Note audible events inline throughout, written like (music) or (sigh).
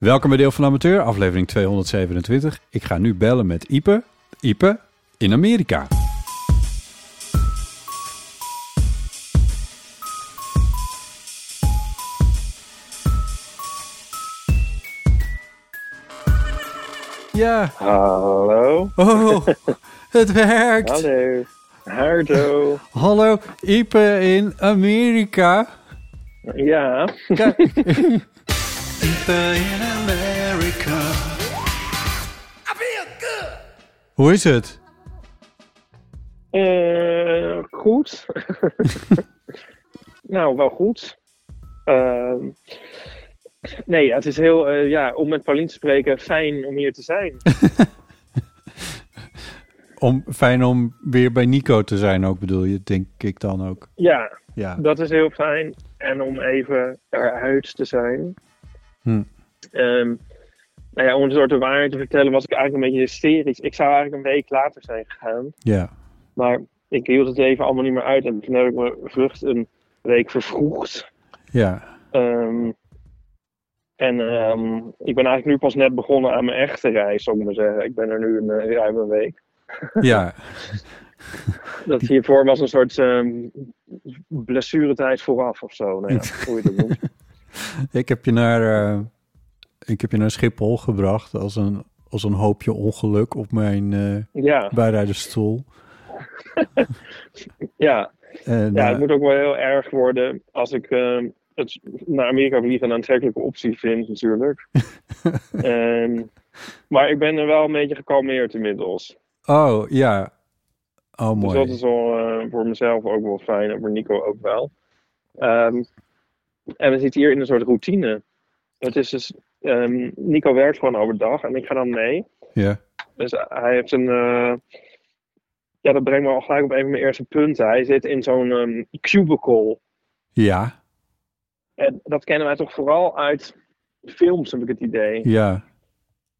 Welkom bij Deel van Amateur, aflevering 227. Ik ga nu bellen met Ipe. Ipe in Amerika. Ja, Hallo. oh, het (laughs) werkt. Hallo. Hardo. Hallo, Ipe in Amerika. Ja. Kijk. (laughs) In Amerika. Hoe is het? Eh, goed. (laughs) nou, wel goed. Ehm, nee, ja, het is heel, eh, ja, om met Paulien te spreken, fijn om hier te zijn. (laughs) Om, fijn om weer bij Nico te zijn ook, bedoel je, denk ik dan ook. ja, Ja. dat is heel fijn. En om even eruit te zijn. Hm. Ehm, nou ja, om een soort de waarheid te vertellen, was ik eigenlijk een beetje hysterisch. Ik zou eigenlijk een week later zijn gegaan. Ja. Maar ik hield het even allemaal niet meer uit. En toen heb ik mijn vlucht een week vervroegd. Ja. Ehm, en ehm, ik ben eigenlijk nu pas net begonnen aan mijn echte reis, zou ik maar zeggen. Ik ben er nu een uh, ruime week. (laughs) Ja. Dat hiervoor was een soort ehm blessuretijd vooraf of zo. Nou (laughs) ja, hoe je dat noemt. (laughs) Ik heb je naar, eh, ik heb je naar Schiphol gebracht als een, als een hoopje ongeluk op mijn Ja, bijrijdersstoel. (laughs) ja. En, ja, eh, het moet ook wel heel erg worden als ik ehm, het naar Amerika vliegen een aantrekkelijke optie vind, natuurlijk. (laughs) Maar ik ben er wel een beetje gekalmeerd inmiddels. oh, ja. Oh, Dus mooi. dat is wel voor mezelf ook wel fijn en voor Nico ook wel. Ehm, en we zitten hier in een soort routine. Het is dus, ehm, Nico werkt gewoon overdag en ik ga dan mee. Ja. Dus hij heeft een. eh, ja, dat brengt me al gelijk op een van mijn eerste punten. Hij zit in zo'n ehm, cubicle. Ja. En dat kennen wij toch vooral uit films, heb ik het idee. Ja.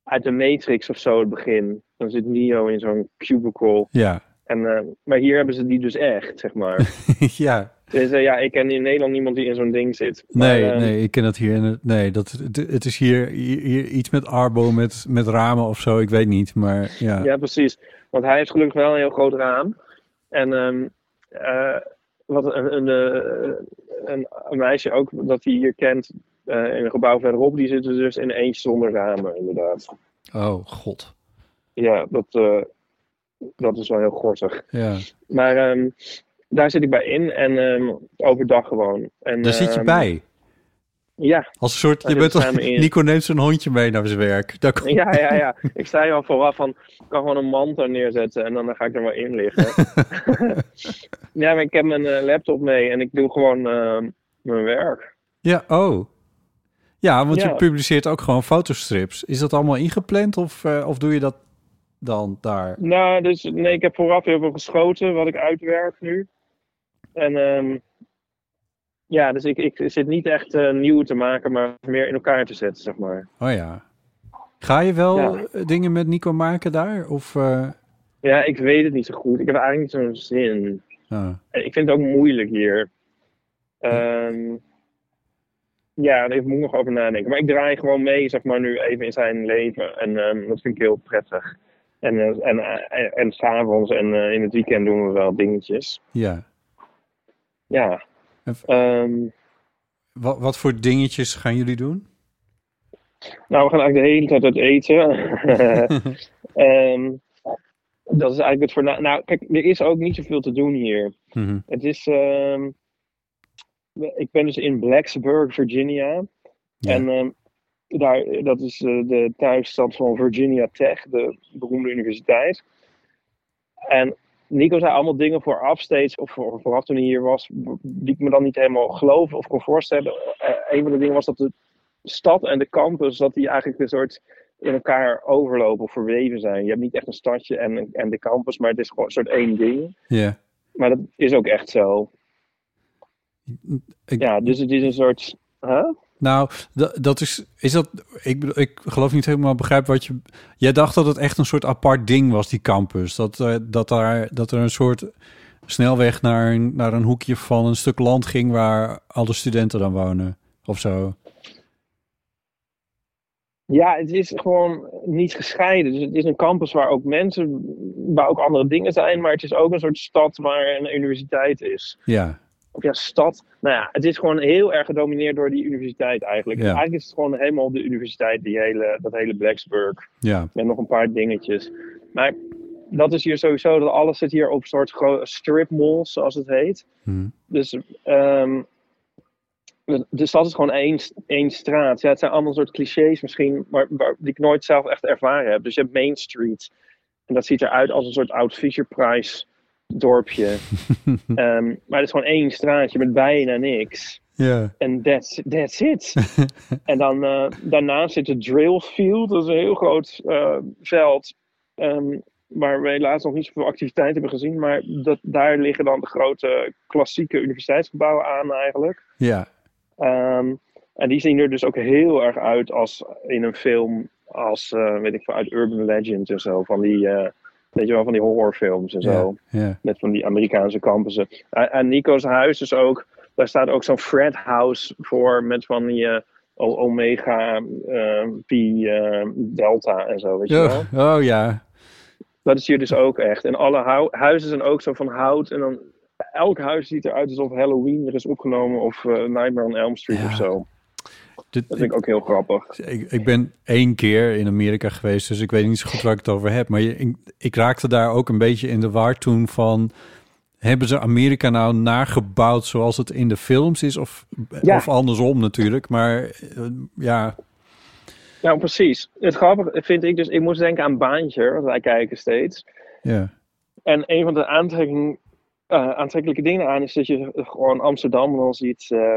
Uit de Matrix of zo, het begin. Dan zit Neo in zo'n cubicle. Ja. En, eh, maar hier hebben ze die dus echt, zeg maar. (laughs) ja. Dus eh, ja, ik ken in Nederland niemand die in zo'n ding zit. Maar, Nee, ehm, nee, ik ken dat hier. in het- Nee, dat, het, het is hier, hier, hier iets met Arbo, met, met ramen of zo. Ik weet niet, maar ja. Ja, precies. Want hij heeft gelukkig wel een heel groot raam. En ehm, eh, wat een, een, eh, een, een meisje ook dat hij hier kent in een gebouw verderop, die zitten dus in eentje zonder ramen, inderdaad. Oh, god. Ja, dat, dat is wel heel gortig. Ja. Maar ehm, daar zit ik bij in en ehm, overdag gewoon. En, Daar zit je ehm, bij. Ja, Als een soort, je bent in. Nico neemt zijn hondje mee naar zijn werk. Daar komt- ja, ja, ja. Ik zei al vooraf van, ik kan gewoon een mand er neerzetten en dan ga ik er wel in liggen. (laughs) ja, maar ik heb mijn eh, laptop mee en ik doe gewoon ehm, mijn werk. Ja, oh. Ja, want Ja. je publiceert ook gewoon fotostrips. Is dat allemaal ingepland of, eh, of doe je dat dan daar? Nou, dus nee, ik heb vooraf heel veel geschoten wat ik uitwerk nu. En ehm, ja, dus ik, ik zit niet echt eh, nieuw te maken, maar meer in elkaar te zetten, zeg maar. Oh ja. Ga je wel Ja. eh, dingen met Nico maken daar? Of, eh, Ja, ik weet het niet zo goed. Ik heb eigenlijk niet zo'n zin. ah. Ik vind het ook moeilijk hier. Ehm, ja, daar moet ik nog over nadenken. Maar ik draai gewoon mee, zeg maar, nu even in zijn leven. En ehm, dat vind ik heel prettig. En, en, en, en s'avonds en in het weekend doen we wel dingetjes. ja. Ja. Ehm, Wat, wat voor dingetjes gaan jullie doen? Nou, we gaan eigenlijk de hele tijd uit eten. (laughs) Ehm, dat is eigenlijk het voornaam. Nou, kijk, er is ook niet zoveel te doen hier. Mhm. Het is. ehm, ik ben dus in Blacksburg, Virginia. Ja. En daar, dat is eh, de thuisstad van Virginia Tech, de beroemde universiteit. En Nico zei allemaal dingen vooraf steeds, of voor, vooraf toen hij hier was, die ik me dan niet helemaal geloven of kon voorstellen. Eh, een van de dingen was dat de stad en de campus, dat die eigenlijk een soort in elkaar overlopen of verweven zijn. Je hebt niet echt een stadje en, en de campus, maar het is gewoon een soort één ding. Ja. Maar dat is ook echt zo. Ik- Ja, dus het is een soort. Huh? Nou, da- dat is, is dat, ik, bedoel, ik geloof niet helemaal begrijp wat je, jij dacht dat het echt een soort apart ding was, die campus. Dat, eh, dat, daar, dat er een soort snelweg naar een, naar een hoekje van een stuk land ging waar alle studenten dan wonen, of zo. Ja, het is gewoon niet gescheiden. Dus het is een campus waar ook mensen, waar ook andere dingen zijn, maar het is ook een soort stad waar een universiteit is. Ja, Of ja, stad. Nou ja, het is gewoon heel erg gedomineerd door die universiteit eigenlijk. Ja. Eigenlijk is het gewoon helemaal de universiteit, die hele, dat hele Blacksburg. ja, Met nog een paar dingetjes. Maar dat is hier sowieso, dat alles zit hier op een soort strip malls, zoals het heet. Hm. Dus ehm, de, de stad is gewoon één, één straat. Ja, het zijn allemaal soort clichés misschien, maar, maar die ik nooit zelf echt ervaren heb. Dus je hebt Main Street. En dat ziet eruit als een soort oud Fisher Price dorpje. (laughs) Ehm, maar het is gewoon één straatje met bijna niks. ja, En that's, that's it. (laughs) en dan eh, daarnaast zit het Drillfield. Dat is een heel groot eh, veld. ehm, waar we helaas nog niet zoveel activiteit hebben gezien. Maar dat, daar liggen dan de grote klassieke universiteitsgebouwen aan eigenlijk. ja, Ehm, en die zien er dus ook heel erg uit als in een film. Als, eh, weet ik veel, uit Urban Legend en zo. Van die, weet je wel, van die horrorfilms en zo. ja, Met van die Amerikaanse campussen. En, en Nico's huis is ook, daar staat ook zo'n frat house voor met van die eh, Omega, eh, Pi, eh, Delta en zo, weet je wel. Oh, ja, Dat is hier dus ook echt. En alle huizen zijn ook zo van hout. En dan elk huis ziet eruit alsof Halloween er is opgenomen of Nightmare on Elm Street Ja. of zo. Dit- Dat vind ik ook heel grappig. Ik, ik ben één keer in Amerika geweest, dus ik weet niet zo goed waar ik het over heb. Maar je, ik, ik raakte daar ook een beetje in de war toen van... Hebben ze Amerika nou nagebouwd zoals het in de films is? Of, Ja. of andersom natuurlijk. Maar eh, ja, Nou, precies. Het grappige vind ik dus, ik moest denken aan Baantje, want wij kijken steeds. ja, En een van de aantrekking, eh, aantrekkelijke dingen aan is dat je gewoon Amsterdam dan ziet eh,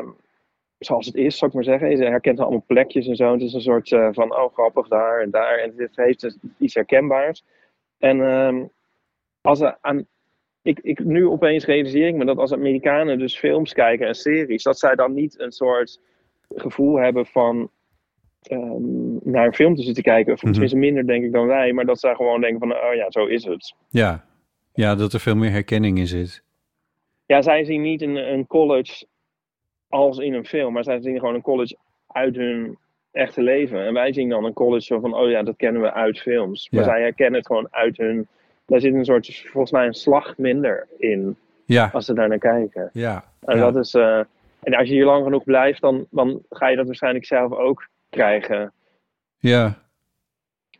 zoals het is, zou ik maar zeggen. Je herkent allemaal plekjes en zo. Het is een soort eh, van, oh grappig, daar en daar. En het heeft dus iets herkenbaars. En ehm, als er aan, ik, ik, nu opeens realiseer ik me dat als Amerikanen dus films kijken en series, dat zij dan niet een soort gevoel hebben van ehm, naar een film te zitten kijken. Of Mhm. tenminste minder denk ik dan wij. Maar dat zij gewoon denken van, oh ja, zo is het. ja, ja, dat er veel meer herkenning in zit. Ja, zij zien niet een, een college als in een film, maar zij zien gewoon een college uit hun echte leven. En wij zien dan een college zo van, oh ja, dat kennen we uit films. Maar Ja. zij herkennen het gewoon uit hun... Daar zit een soort, volgens mij een slag minder in, Ja, als ze daar naar kijken. ja, En ja. dat is... eh, en als je hier lang genoeg blijft, dan, dan ga je dat waarschijnlijk zelf ook krijgen. ja,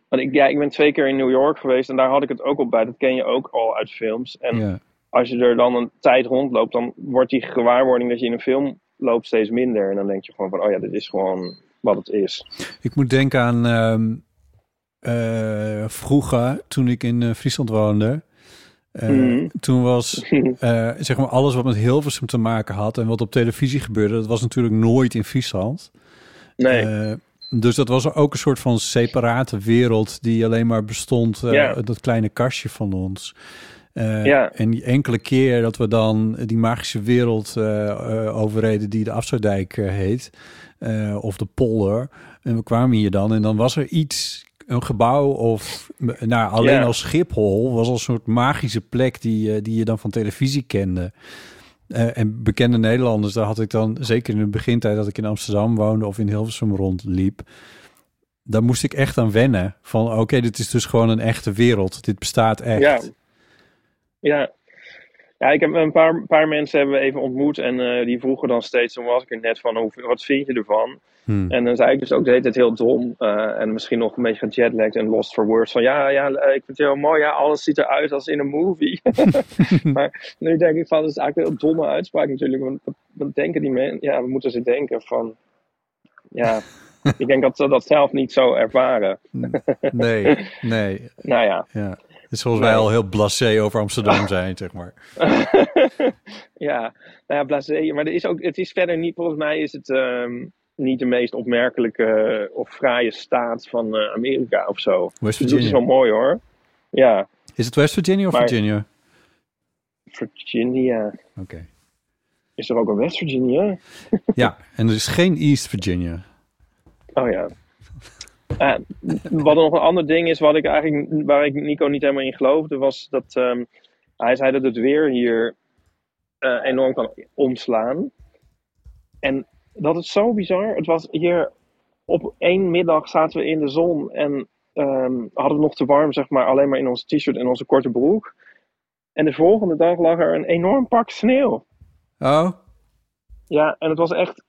Want ik, ja, ik ben twee keer in New York geweest en daar had ik het ook op bij. Dat ken je ook al uit films. En ja. als je er dan een tijd rondloopt, dan wordt die gewaarwording dat je in een film loopt steeds minder. En dan denk je gewoon van, oh ja, dit is gewoon wat het is. Ik moet denken aan ehm, eh, vroeger, toen ik in eh, Friesland woonde. Eh, Mhm. Toen was (laughs) zeg maar alles wat met Hilversum te maken had en wat op televisie gebeurde, dat was natuurlijk nooit in Friesland. Nee, dus dat was ook een soort van separate wereld die alleen maar bestond, Ja. dat kleine kastje van ons. Eh, Ja. En die enkele keer dat we dan die magische wereld eh, eh, overreden die de Afsluitdijk heet, of de polder. En we kwamen hier dan en dan was er iets, een gebouw of nou, alleen Ja. al Schiphol was al een soort magische plek die, die je dan van televisie kende. En bekende Nederlanders, daar had ik dan, zeker in de begintijd dat ik in Amsterdam woonde of in Hilversum rondliep, daar moest ik echt aan wennen. Van oké, dit is dus gewoon een echte wereld. Dit bestaat echt. ja. Ja. Ja, ik heb een paar, paar mensen hebben we even ontmoet en eh, die vroegen dan steeds, toen was ik er net van, hoe, wat vind je ervan? Hmm. En dan zei ik dus ook de hele tijd heel dom. eh, en misschien nog een beetje gejetlagd en lost for words. Van ja, ja, eh, ik vind het heel mooi. Ja, alles ziet eruit als in een movie. (laughs) (laughs) maar nu denk ik van, dat is eigenlijk een heel domme uitspraak natuurlijk. Want wat- wat denken die mensen? Ja, we moeten ze denken van... Ja, (laughs) ik denk dat ze dat zelf niet zo ervaren. Nee, nee. Nou ja. Ja. Is zoals wij al heel blasé over Amsterdam (laughs) zijn, zeg maar. (laughs) ja, nou ja, blasé. Maar er is ook, het is verder niet, volgens mij is het ehm, niet de meest opmerkelijke eh, of fraaie staat van eh, Amerika of zo. West Dus dat is Virginia. wel mooi hoor. Ja, Is het West Virginia of Maar- Virginia? Virginia. Oké. Is er ook een West Virginia? Ja, (laughs) en er is geen East Virginia. Oh ja. Eh, wat nog een ander ding is, wat ik eigenlijk, waar ik Nico niet helemaal in geloofde, was dat ehm, hij zei dat het weer hier eh, enorm kan omslaan. En dat is zo bizar. Het was hier op één middag zaten we in de zon en ehm, hadden we nog te warm, zeg maar, alleen maar in onze t-shirt en onze korte broek. En de volgende dag lag er een enorm pak sneeuw. Oh, Ja, en het was echt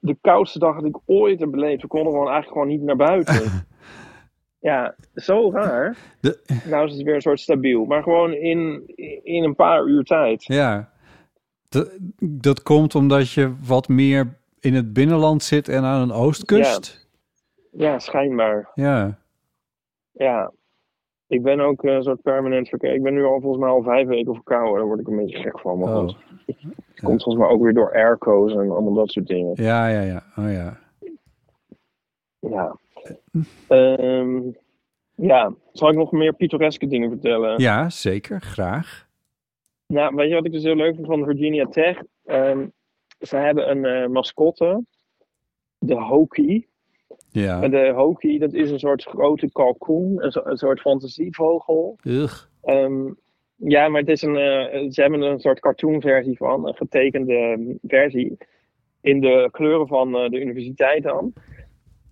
de koudste dag dat ik ooit heb beleefd. We konden gewoon eigenlijk gewoon niet naar buiten. (laughs) ja, zo raar. De- Nou is het weer een soort stabiel. Maar gewoon in, in een paar uur tijd. ja. Dat, dat komt omdat je wat meer in het binnenland zit en aan een oostkust. Ja, schijnbaar. Ja. Ja. Ik ben ook een soort permanent verkeer. Ik ben nu al volgens mij al vijf weken verkouden. Daar word ik een beetje gek van. Maar Oh. goed. Het komt volgens mij ook weer door airco's en allemaal dat soort dingen. Ja, ja, ja. Oh ja. Ja. Ehm, ja. Zal ik nog meer pittoreske dingen vertellen? Ja, zeker. Graag. Nou, weet je wat ik dus heel leuk vind van Virginia Tech? Ehm, ze hebben een eh, mascotte, de Hokie. Ja. En de Hokie, dat is een soort grote kalkoen, een, so- een soort fantasievogel. Ugh. Ehm, ja, maar het is een, eh, ze hebben een soort cartoonversie van, een getekende versie, in de kleuren van eh, de universiteit dan.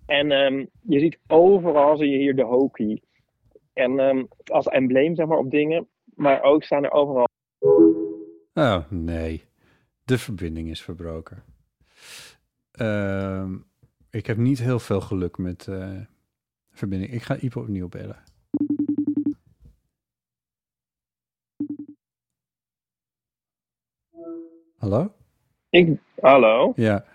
En ehm, je ziet overal zie je hier de Hokie. En ehm, als embleem zeg maar op dingen, maar ook staan er overal Oh, nee. De verbinding is verbroken. Ehm, ik heb niet heel veel geluk met eh, verbinding. Ik ga Ipo opnieuw bellen. Hallo? Ik, hallo? Ja.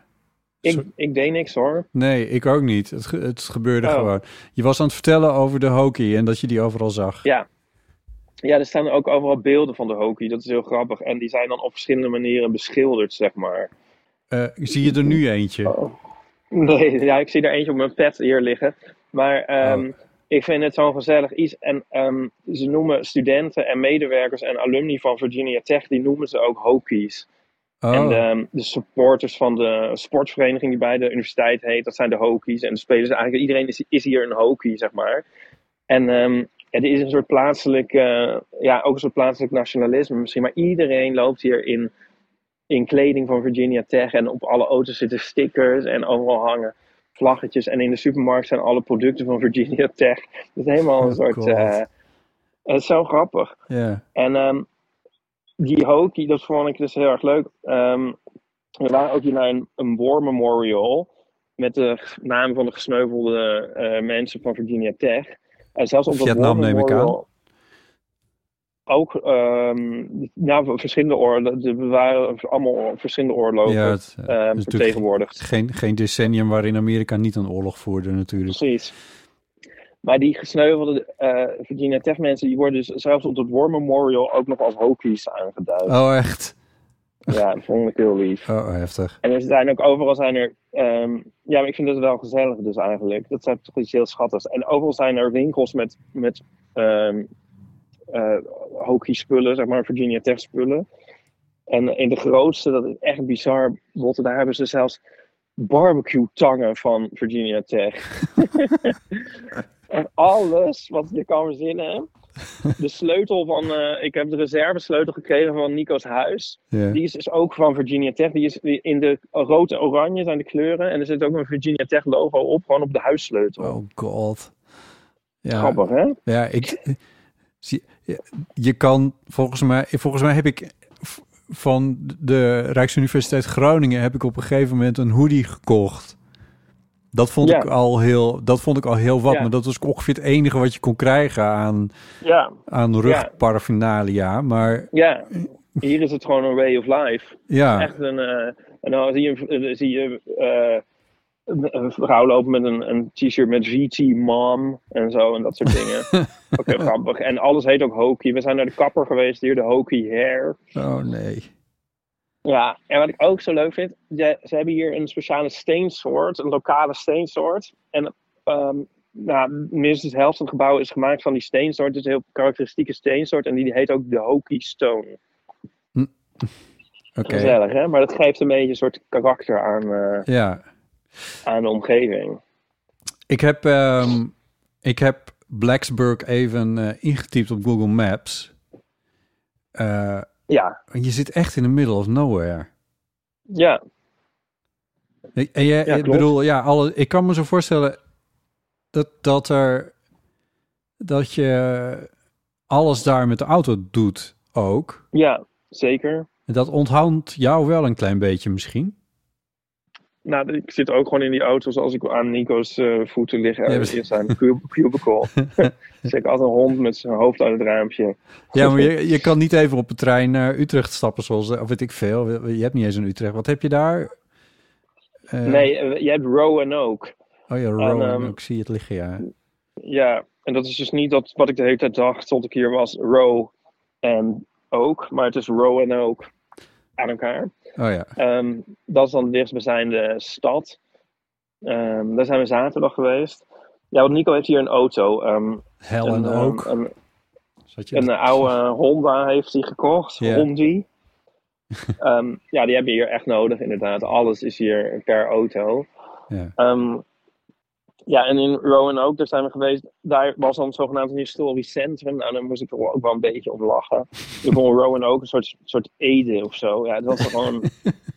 Ik, ik deed niks hoor. Nee, ik ook niet. Het, ge- het gebeurde Oh. gewoon. Je was aan het vertellen over de hockey en dat je die overal zag. Ja. Ja, er staan ook overal beelden van de hockey. Dat is heel grappig. En die zijn dan op verschillende manieren beschilderd, zeg maar. Eh, zie je er nu eentje? Oh. (laughs) Nee, ja, ik zie er eentje op mijn pet hier liggen. Maar ehm, Oh. ik vind het zo'n gezellig iets. En ehm, ze noemen studenten en medewerkers en alumni van Virginia Tech, die noemen ze ook hokies. Oh, En de, de supporters van de sportvereniging die bij de universiteit heet, dat zijn de hokies. En de spelers, eigenlijk iedereen is, is hier een hokie, zeg maar. En ehm, het is een soort plaatselijk, eh, ja, ook een soort plaatselijk nationalisme misschien. Maar iedereen loopt hier in, in kleding van Virginia Tech. En op alle auto's zitten stickers en overal hangen vlaggetjes. En in de supermarkt zijn alle producten van Virginia (laughs) Tech. Het is helemaal een Oh, soort... Eh, het is zo grappig. ja. En ehm, die hockey, dat vond ik dus heel erg leuk. Ehm, we waren ook hier naar een, een war memorial. Met de namen van de gesneuvelde eh, mensen van Virginia Tech. En zelfs op dat Vietnam, war neem ik memorial. Ook nou, verschillende oorlogen. Er waren allemaal verschillende oorlogen Ja, het, natuurlijk vertegenwoordigd. Geen, geen decennium waarin Amerika niet een oorlog voerde natuurlijk. Precies. Maar die gesneuvelde eh, Virginia Tech mensen, die worden dus zelfs op het War Memorial ook nog als hokies aangeduid. Oh, echt? Ja, dat vond ik heel lief. Oh, heftig. En er zijn ook overal zijn er. ehm, ja, maar ik vind het wel gezellig dus eigenlijk. Dat zijn toch iets heel schattigs. En overal zijn er winkels met, met eh, hockey spullen, zeg maar Virginia Tech spullen. En in de grootste, dat is echt bizar, Botte, daar hebben ze zelfs barbecue tangen van Virginia Tech. (laughs) en alles wat je kan verzinnen. De sleutel van, eh, ik heb de reservesleutel gekregen van Nico's huis. Die is dus ook van Virginia Tech. Die is in de rood en oranje zijn de kleuren. En er zit ook een Virginia Tech logo op, gewoon op de huissleutel. Oh god. Ja, Grappig, hè? ja ik, zie, je- kan volgens mij, volgens mij heb ik van de Rijksuniversiteit Groningen heb ik op een gegeven moment een hoodie gekocht. Dat vond, Ja. ik al heel, dat vond ik al heel wat. Ja. Maar dat was ongeveer het enige wat je kon krijgen aan, Ja, aan rugparaphernalia. Maar ja. Hier is het gewoon een way of life. ja, Echt een. eh, en dan zie je, eh, zie je eh, een, vrouw lopen met een, een t-shirt met VT Mom en zo en dat soort dingen. (laughs) heel grappig. En alles heet ook Hokie. We zijn naar de kapper geweest hier, de Hokie Hair. oh nee. Ja, en wat ik ook zo leuk vind, ze, ze hebben hier een speciale steensoort, een lokale steensoort. En ehm, nou, minstens de helft van het gebouw is gemaakt van die steensoort. Het is een heel karakteristieke steensoort en die heet ook de Hokie Stone. Oké, Gezellig, hè? Maar dat geeft een beetje een soort karakter aan, eh, ja. Aan de omgeving. Ik heb, ehm, ik heb Blacksburg even eh, ingetypt op Google Maps. Eh, Ja, je zit echt in the middle of nowhere. ja, En en je, Ja, ik bedoel, ja, alle, ik kan me zo voorstellen dat, dat er dat je alles daar met de auto doet ook. ja, zeker. En dat onthoudt jou wel een klein beetje misschien. Nou, ik zit ook gewoon in die auto zoals ik aan Nico's eh, voeten lig Ja, in maar- zijn cub- cubicle. (laughs) (laughs) dus ik had een hond met zijn hoofd uit het raampje. Ja, maar je, je kan niet even op de trein naar Utrecht stappen zoals, of weet ik veel. Je hebt niet eens een Utrecht. Wat heb je daar? Eh, Nee, eh, je hebt Row en Oak. Oh ja, Rowan, ehm, ik zie het liggen, ja. Ja, en dat is dus niet dat wat ik de hele tijd dacht tot ik hier was, Row en Oak, maar het is Row en Oak aan elkaar. Oh ja. Ehm, dat is dan de dichtstbijzijnde stad. Ehm, daar zijn we zaterdag geweest. Ja, want Nico heeft hier een auto. Hel en een, ehm, ook. Een, Zat je een oude Honda heeft hij gekocht. Hondi. (laughs) Ehm, ja, die hebben we hier echt nodig, inderdaad. Alles is hier per auto. Ja. Ja, en in Rowan ook, daar zijn we geweest. Daar was dan zogenaamd een historisch centrum. Nou, daar moest ik er ook wel een beetje om lachen. Ik vond Rowan ook een soort, soort Ede of zo. Ja, het was gewoon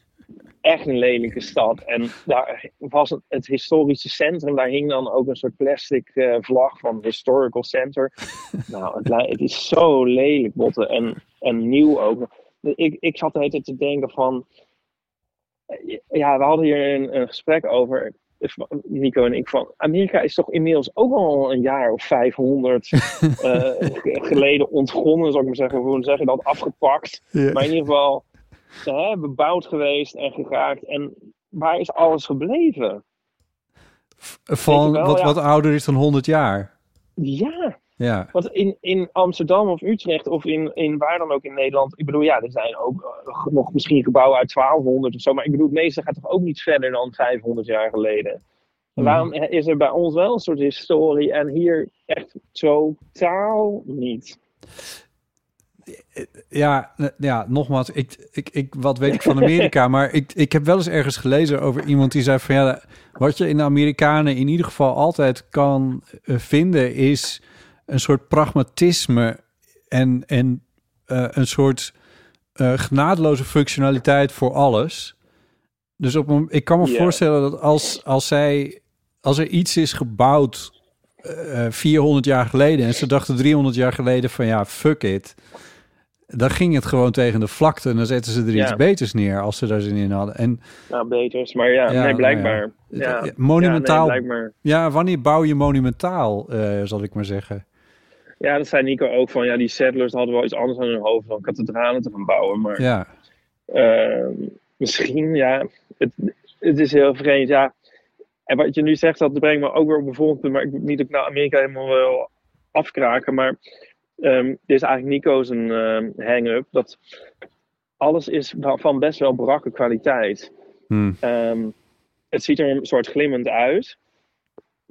(laughs) echt een lelijke stad. En daar was het, het historische centrum, daar hing dan ook een soort plastic eh, vlag van Historical Center. nou, het, het is zo lelijk, botten. En, en nieuw ook. Ik, ik zat de hele tijd te denken van... eh, Ja, we hadden hier een, een gesprek over, Nico en ik, van... Amerika is toch inmiddels ook al een jaar of 500 (laughs) eh, geleden ontgonnen, zou ik maar zeggen. Hoe zeg je dat? Afgepakt. Maar in ieder geval hè, bebouwd geweest en geraakt. En waar is alles gebleven? Van wel, wat, ja. wat ouder is dan 100 jaar. Ja, Ja. want in, in Amsterdam of Utrecht of in, in waar dan ook in Nederland. Ik bedoel, ja, er zijn ook eh, nog misschien gebouwen uit 1200 of zo. Maar ik bedoel, het meeste gaat toch ook niet verder dan 500 jaar geleden. Mhm. Waarom is er bij ons wel een soort historie en hier echt totaal niet? Ja, n- ja, nogmaals, ik, ik, ik, wat weet ik van Amerika? (laughs) maar ik, ik heb wel eens ergens gelezen over iemand die zei van ja, wat je in de Amerikanen in ieder geval altijd kan eh, vinden is een soort pragmatisme en, en eh, een soort eh genadeloze functionaliteit voor alles. Dus op een, ik kan me voorstellen dat als, als zij, als er iets is gebouwd eh 400 jaar geleden en ze dachten 300 jaar geleden van ja, fuck it. Dan ging het gewoon tegen de vlakte en dan zetten ze er iets beters neer als ze daar zin in hadden. En Nou, beters. Maar ja, Ja, nee, blijkbaar. nou Ja, ja. monumentaal. Ja, Ja, nee, blijkbaar. wanneer bouw je monumentaal, zal ik maar zeggen. Ja, dat zei Nico ook van, ja, die settlers hadden wel iets anders aan hun hoofd dan kathedralen te gaan bouwen. Maar Ja, ehm, misschien, ja, het, het is heel vreemd, ja. En wat je nu zegt, dat brengt me ook weer op een volgend punt, maar ik niet dat ik nou Amerika helemaal wil afkraken, maar ehm dit is eigenlijk Nico's een ehm, hang-up, dat alles is van best wel brakke kwaliteit. Hm. Ehm, het ziet er een soort glimmend uit.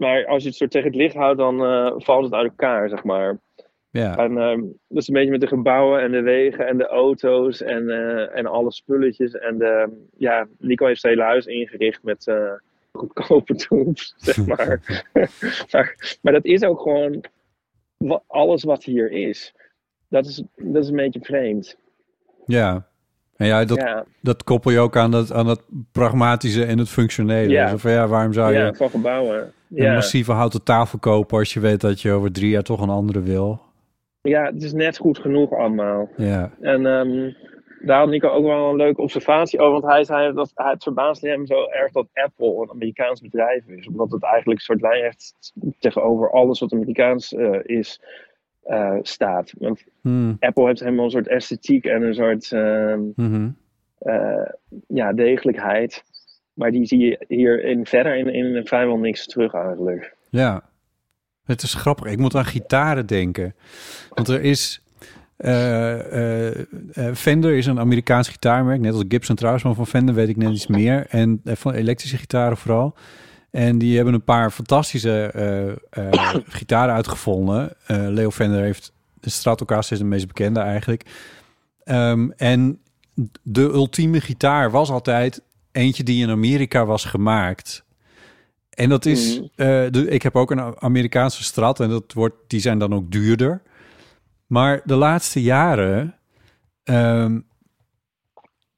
Maar als je het soort tegen het licht houdt, dan eh, valt het uit elkaar, zeg maar. ja. En ehm, dat is een beetje met de gebouwen en de wegen en de auto's en, eh, en alle spulletjes. En de, ja, Nico heeft zijn hele huis ingericht met eh, goedkope (laughs) troep, zeg maar. (laughs) maar. Maar dat is ook gewoon alles wat hier is. Dat is, dat is een beetje vreemd. ja. En ja, dat, ja, dat koppel je ook aan dat, aan dat pragmatische en het functionele. Ja. Van, ja, waarom zou je ja, van gebouwen. Een Ja. massieve houten tafel kopen als je weet dat je over drie jaar toch een andere wil? ja, het is net goed genoeg allemaal. Ja, En daar had Nico ook wel een leuke observatie over. Want hij zei dat het verbaasde hem zo erg dat Apple een Amerikaans bedrijf is. Omdat het eigenlijk een soort lijnrecht tegenover alles wat Amerikaans eh, is, eh, staat. Want Hmm. Apple heeft helemaal een soort esthetiek en een soort ehm, Mhm. eh, ja, degelijkheid. Maar die zie je hier in, verder in, in vrijwel niks terug eigenlijk. Ja, het is grappig. Ik moet aan gitaren denken. Want er is... eh, Fender is een Amerikaans gitaarmerk, net als Gibson trouwens, maar van Fender weet ik net iets meer. En van elektrische gitaren vooral. En die hebben een paar fantastische (coughs) gitaren uitgevonden. Leo Fender heeft de Stratocaster is de meest bekende eigenlijk. Ehm, en de ultieme gitaar was altijd eentje die in Amerika was gemaakt. En dat is, Mhm. eh, de, ik heb ook een Amerikaanse strat en dat wordt, die zijn dan ook duurder. Maar de laatste jaren ehm,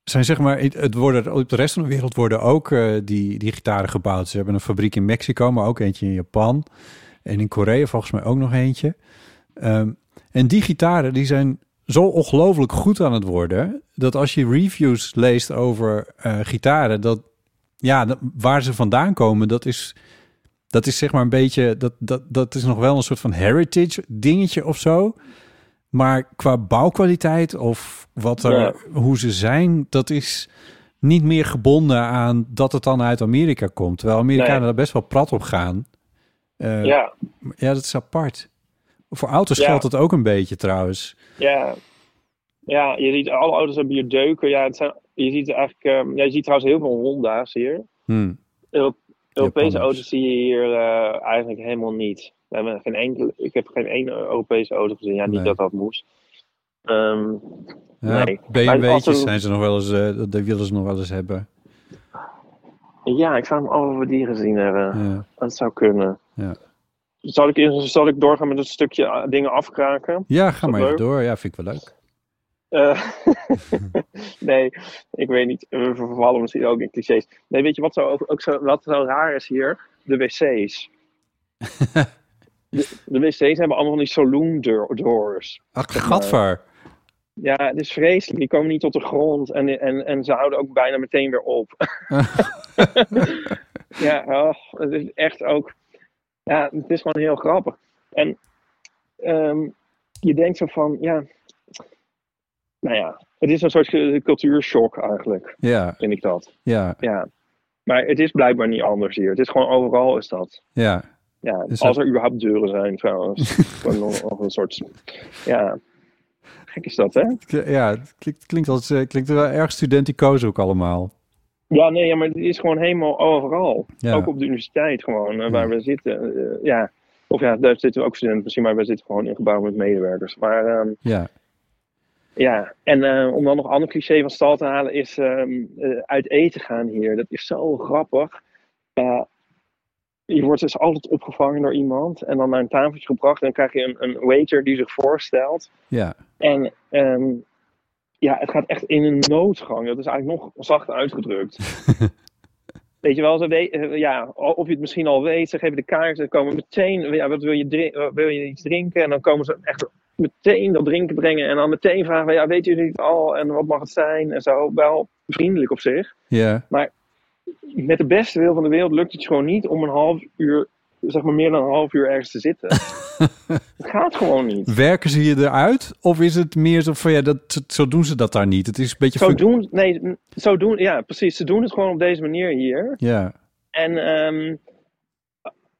zijn zeg maar, het het worden, op de rest van de wereld worden ook eh, die, die gitaren gebouwd. Ze hebben een fabriek in Mexico, maar ook eentje in Japan. En in Korea volgens mij ook nog eentje. Ehm, en die gitaren die zijn zo ongelooflijk goed aan het worden... dat als je reviews leest over eh, gitaren... dat ja, dat- waar ze vandaan komen, dat is, dat is zeg maar een beetje... Dat, dat, dat is nog wel een soort van heritage dingetje of zo. Maar qua bouwkwaliteit of wat er, Ja. hoe ze zijn... dat is niet meer gebonden aan dat het dan uit Amerika komt. Terwijl Amerikanen Nee. daar best wel prat op gaan. Eh, ja, ja, dat is apart. Voor auto's Ja. geldt het ook een beetje trouwens. Ja. Ja, je ziet alle auto's hebben hier deuken. Ja, het zijn, je ziet eigenlijk, ehm, ja, je ziet trouwens heel veel Honda's hier. Hmm. Euro- Europese auto's zie je hier eh, eigenlijk helemaal niet. We hebben geen enkele, ik heb geen één Europese auto gezien. Ja, niet Nee. dat dat moest. Ja, Nee. BMW'tjes een- zijn ze nog wel eens, eh, dat willen ze nog wel eens hebben. ja, ik zou hem over die gezien hebben. Ja. Dat zou kunnen. Ja. Zal ik, zal ik doorgaan met een stukje eh, dingen afkraken? Ja, ga maar even door. Ja, vind ik wel leuk. Eh, (laughs) nee, ik weet niet. We vervallen misschien ook in clichés. Nee, weet je wat zo, ook, zo, wat zo raar is hier? De wc's. (laughs) de, de wc's hebben allemaal van die saloon door- doors. Ach, gadver. Ja, het is vreselijk. Die komen niet tot de grond en, en, en ze houden ook bijna meteen weer op. (laughs) ja, oh, het is echt ook. Ja, het is gewoon heel grappig. En ehm, je denkt zo van, ja. Nou ja, het is een soort cultuurshock eigenlijk, Ja, vind ik dat. ja, Ja. Maar het is blijkbaar niet anders hier. Het is gewoon overal is dat. ja. Ja, als dat- er überhaupt deuren zijn trouwens. (laughs) Nog een soort. Ja. Gek is dat, hè? Ja, het klinkt, klinkt, als, eh, klinkt wel erg studenticoos ook allemaal. Ja, nee, ja, maar het is gewoon helemaal overal. Ja. Ook op de universiteit gewoon, eh, waar we zitten. eh, ja. Of ja, daar zitten we ook studenten misschien, maar we zitten gewoon in gebouwen met medewerkers. Maar ehm, Ja, ja, en eh, om dan nog een ander cliché van stal te halen, is ehm, eh, uit eten gaan hier. Dat is zo grappig. Je wordt dus altijd opgevangen door iemand en dan naar een tafeltje gebracht. En dan krijg je een, een waiter die zich voorstelt. ja, En ehm, ja, het gaat echt in een noodgang. Dat is eigenlijk nog zacht uitgedrukt. (laughs) Weet je wel, ze we- eh, ja, of je het misschien al weet, ze geven de kaart en komen meteen, ja, wat wil je, wil je iets drinken? En dan komen ze echt meteen dat drinken brengen en dan meteen vragen, ja, weet jullie het al en wat mag het zijn? En zo, wel vriendelijk op zich. ja. Met de beste wil van de wereld lukt het gewoon niet om een half uur, zeg maar meer dan een half uur ergens te zitten. (laughs) het gaat gewoon niet. Werken ze je eruit? Of is het meer zo van, ja, dat, zo doen ze dat daar niet? Het is een beetje... Zo doen, nee, zo doen, ja, precies. Ze doen het gewoon op deze manier hier. Ja, En ehm,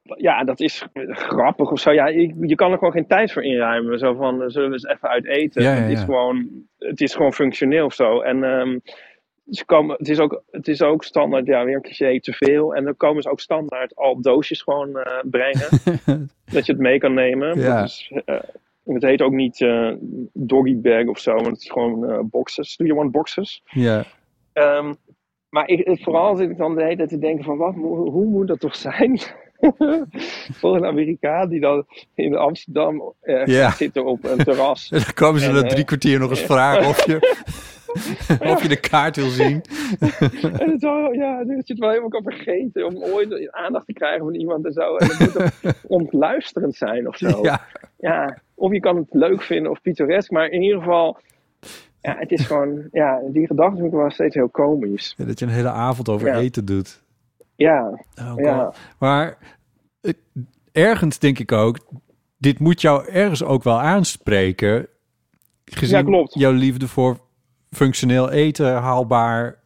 ja, dat is grappig of zo. Ja, je, je kan er gewoon geen tijd voor inruimen. Zo van, zullen we eens even uit eten? Ja, ja, het, is gewoon, het is gewoon functioneel of zo. En ehm, ze komen, het, is ook, het is ook standaard, ja, weer een cliché, te veel. En dan komen ze ook standaard al doosjes gewoon eh, brengen. (laughs) dat je het mee kan nemen. Ja. Eh, het heet ook niet eh, doggy bag of zo, maar het is gewoon boxes. Do you want boxes? ja, Ehm, maar ik, vooral zit ik dan de hele tijd te denken van wat, hoe moet dat toch zijn? (laughs) Voor een Amerikaan die dan in Amsterdam gaat zitten op een terras. En (laughs) dan komen ze En, na drie kwartier nog eens vragen of je, (laughs) of je de kaart wil zien. (laughs) en het zo, ja, dat je het wel helemaal kan vergeten om ooit aandacht te krijgen van iemand en zo. En het moet ook (laughs) ontluisterend zijn of zo. Ja, Ja, of je kan het leuk vinden of pittoresk, maar in ieder geval, Ja, het is gewoon, ja, die gedachte vind ik wel steeds heel komisch. Ja, dat je een hele avond over Ja. eten doet. Ja, Oh, ja. Maar eh, ergens denk ik ook, dit moet jou ergens ook wel aanspreken. Gezien Ja, klopt. jouw liefde voor functioneel eten, haalbaar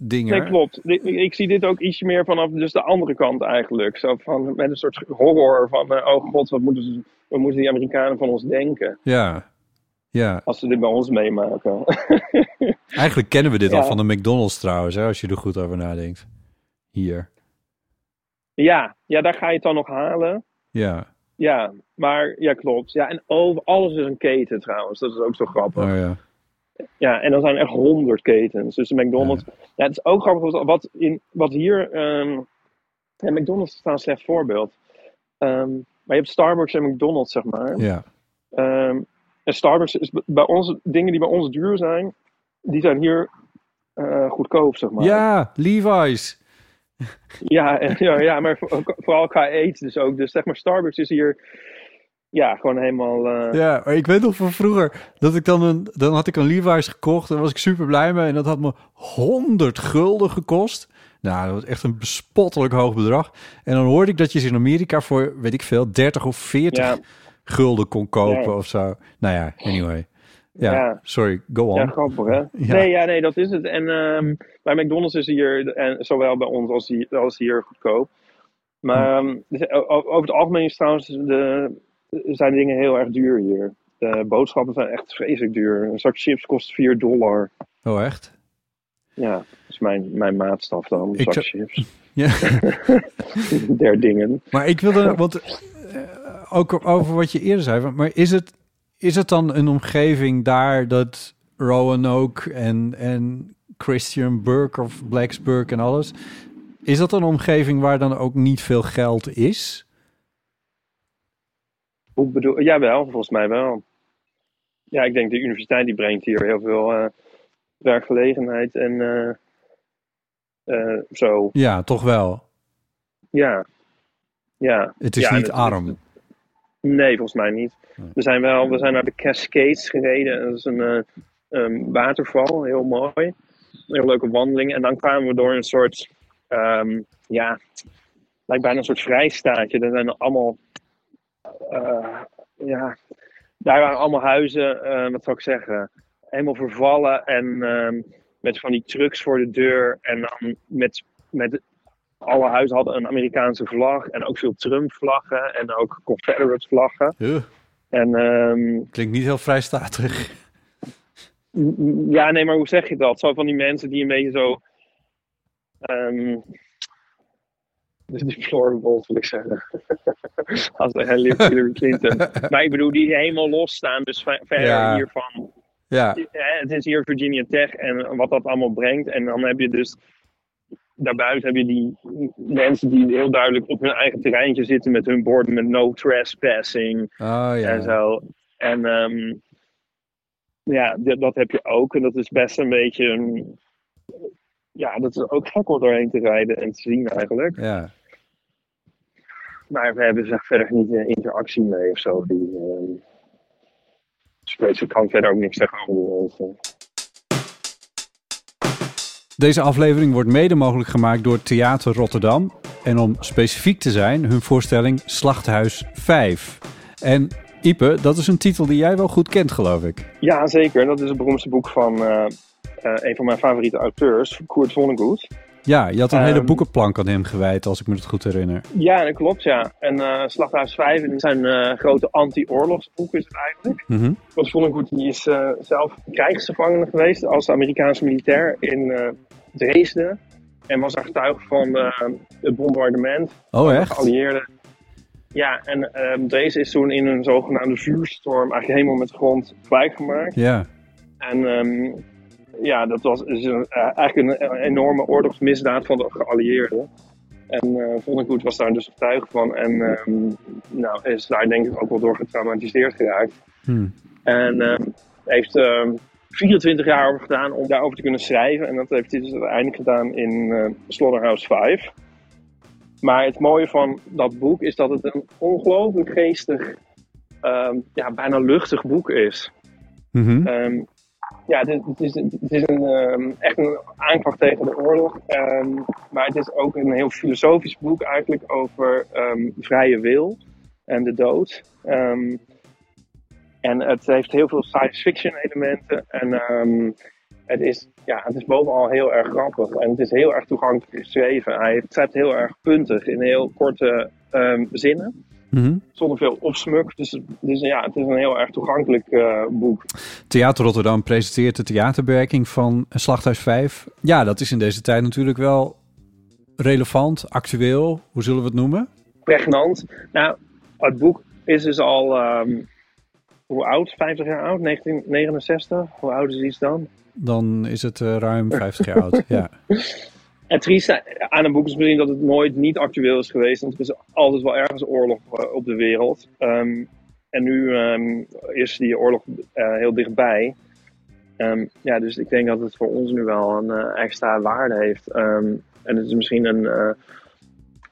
dingen. Nee, klopt. Ik zie dit ook ietsje meer vanaf dus de andere kant eigenlijk. Zo van, met een soort horror van, eh, oh god, wat moeten, ze, wat moeten die Amerikanen van ons denken Ja. Ja, als ze dit bij ons meemaken. (laughs) eigenlijk kennen we dit al van de McDonald's trouwens, hè, als je er goed over nadenkt. Hier. ja, ja, daar ga je het dan nog halen. Ja. Ja, maar ja, klopt. Ja, en over, alles is een keten trouwens. Dat is ook zo grappig. Oh ja. Ja, en dan zijn er echt honderd ketens. Dus de McDonald's. Ja. het is ook grappig wat- in, wat hier. ehm McDonald's is trouwens een slecht voorbeeld. Ehm, maar je hebt Starbucks en McDonald's, zeg maar. Ja. Ehm, en Starbucks is bij ons, dingen die bij ons duur zijn, die zijn hier eh, goedkoop, zeg maar. Ja, Levi's. Ja, en- (laughs) ja, ja maar voor- vooral qua eten dus ook. Dus zeg maar, Starbucks is hier. Ja, gewoon helemaal. eh, Ja, maar ik weet nog van vroeger dat ik dan een, dan had ik een Levi's gekocht en was ik super blij mee en dat had me 100 gulden gekost. Nou, dat was echt een bespottelijk hoog bedrag. En dan hoorde ik dat je ze in Amerika voor, weet ik veel, 30 of 40 Ja. gulden kon kopen Ja. of zo. Nou ja, anyway. Ja, Ja. sorry, go on. Ja, grappig hè? (laughs) Ja. Nee, ja, nee, dat is het. En ehm, bij McDonald's is hier, en zowel bij ons als hier, als hier goedkoop. Maar ehm, dus, over het algemeen is trouwens de, zijn dingen heel erg duur hier. De boodschappen zijn echt vreselijk duur. Een zak chips kost 4 dollar. Oh, echt? Ja, dat is mijn, mijn maatstaf dan. Een zak zou- chips. (laughs) Ja. (laughs) Der dingen. Maar ik wilde, want eh, ook over wat je eerder zei, maar is het, is het dan een omgeving daar dat Roanoke en, en Christian Burke of Blacksburg en alles, is dat een omgeving waar dan ook niet veel geld is? Hoe bedoel Jawel, volgens mij wel. Ja, ik denk de universiteit die brengt hier heel veel eh, werkgelegenheid en eh, eh, zo. Ja, toch wel. Ja. ja. Het is Ja, niet arm. Nee, volgens mij niet. We zijn wel, we zijn naar de Cascades gereden. Dat is een waterval, heel mooi. Heel leuke wandeling. En dan kwamen we door een soort, ehm, ja, lijkt bijna een soort vrijstaatje. Er zijn allemaal, ja, daar waren allemaal huizen, eh, wat zou ik zeggen, helemaal vervallen. En ehm, met van die trucks voor de deur. En dan met, met alle huizen hadden een Amerikaanse vlag. En ook veel Trump-vlaggen. En ook Confederate-vlaggen. En ehm, klinkt niet heel vrijstatig. ja, nee, maar hoe zeg je dat? Zo van die mensen die een beetje zo. ehm dus deplorables wil ik zeggen. (laughs) Als de Hillary Clinton. (laughs) maar ik bedoel, die helemaal losstaan. Dus ver- verder Ja. hiervan. Ja, Eh, Het is hier Virginia Tech en wat dat allemaal brengt. En dan heb je dus. Daarbuiten heb je die mensen die heel duidelijk op hun eigen terreintje zitten met hun borden met no trespassing oh en ja. zo. En ehm, ja, dat heb je ook. En dat is best een beetje. een- ja, dat is ook gek om doorheen te rijden en te zien eigenlijk. Ja. Maar we hebben zeg verder niet eh, interactie mee of zo. Die, ehm dus ik kan verder ook niks zeggen over mensen. Deze aflevering wordt mede mogelijk gemaakt door Theater Rotterdam. En om specifiek te zijn, hun voorstelling Slachthuis 5. En Ipe, dat is een titel die jij wel goed kent, geloof ik. Ja, zeker. Dat is het beroemdste boek van eh, eh, een van mijn favoriete auteurs, Kurt Vonnegut. Ja, je had een hele Ehm, boekenplank aan hem gewijd, als ik me het goed herinner. Ja, dat klopt, ja. En eh Slachthuis 5 en zijn eh, grote anti-oorlogsboek is het eigenlijk. Mhm. Kurt Vonnegut die is eh, zelf krijgsgevangene geweest als Amerikaanse militair in Dresden. En was er getuige van het bombardement Oh, echt? geallieerden. Ja, en ehm Dresden is toen in een zogenaamde vuurstorm eigenlijk helemaal met de grond kwijtgemaakt. Ja. En ehm, ja, dat was is een, eh, eigenlijk een, een enorme oorlogsmisdaad van de geallieerden. En eh Vonnegut was daar dus getuige van. En ehm, nou, is daar denk ik ook wel door getraumatiseerd geraakt. Hm. En ehm, heeft ehm 24 jaar over gedaan om daarover te kunnen schrijven. En dat heeft hij dus uiteindelijk gedaan in eh Slaughterhouse 5. Maar het mooie van dat boek is dat het een ongelooflijk geestig, ja, bijna luchtig boek is. Ehm, ja, het is, het is, een, ehm, echt een aanklacht tegen de oorlog. Ehm, maar het is ook een heel filosofisch boek eigenlijk over ehm, vrije wil en de dood. En het heeft heel veel science fiction elementen. En het, is, ja, het is bovenal heel erg grappig. En het is heel erg toegankelijk geschreven. Hij schrijft heel erg puntig in heel korte ehm, Mhm. Zonder veel opsmuk. Dus, dus ja, het is een heel erg toegankelijk eh, boek. Theater Rotterdam presenteert de theaterbewerking van Slachthuis 5. Ja, dat is in deze tijd natuurlijk wel relevant, actueel. Hoe zullen we het noemen? Pregnant. Nou, het boek is dus al... ehm, hoe oud? 50 jaar oud? 1969? Hoe oud is iets dan? Dan is het eh, ruim 50 jaar oud. Ja. (laughs) Het trieste aan een boek is misschien dat het nooit niet actueel is geweest. Want er is altijd wel ergens oorlog eh, op de wereld. Ehm, en nu ehm, is die oorlog eh, heel dichtbij. Ehm, ja, dus ik denk dat het voor ons nu wel een eh, extra waarde heeft. En het is misschien een,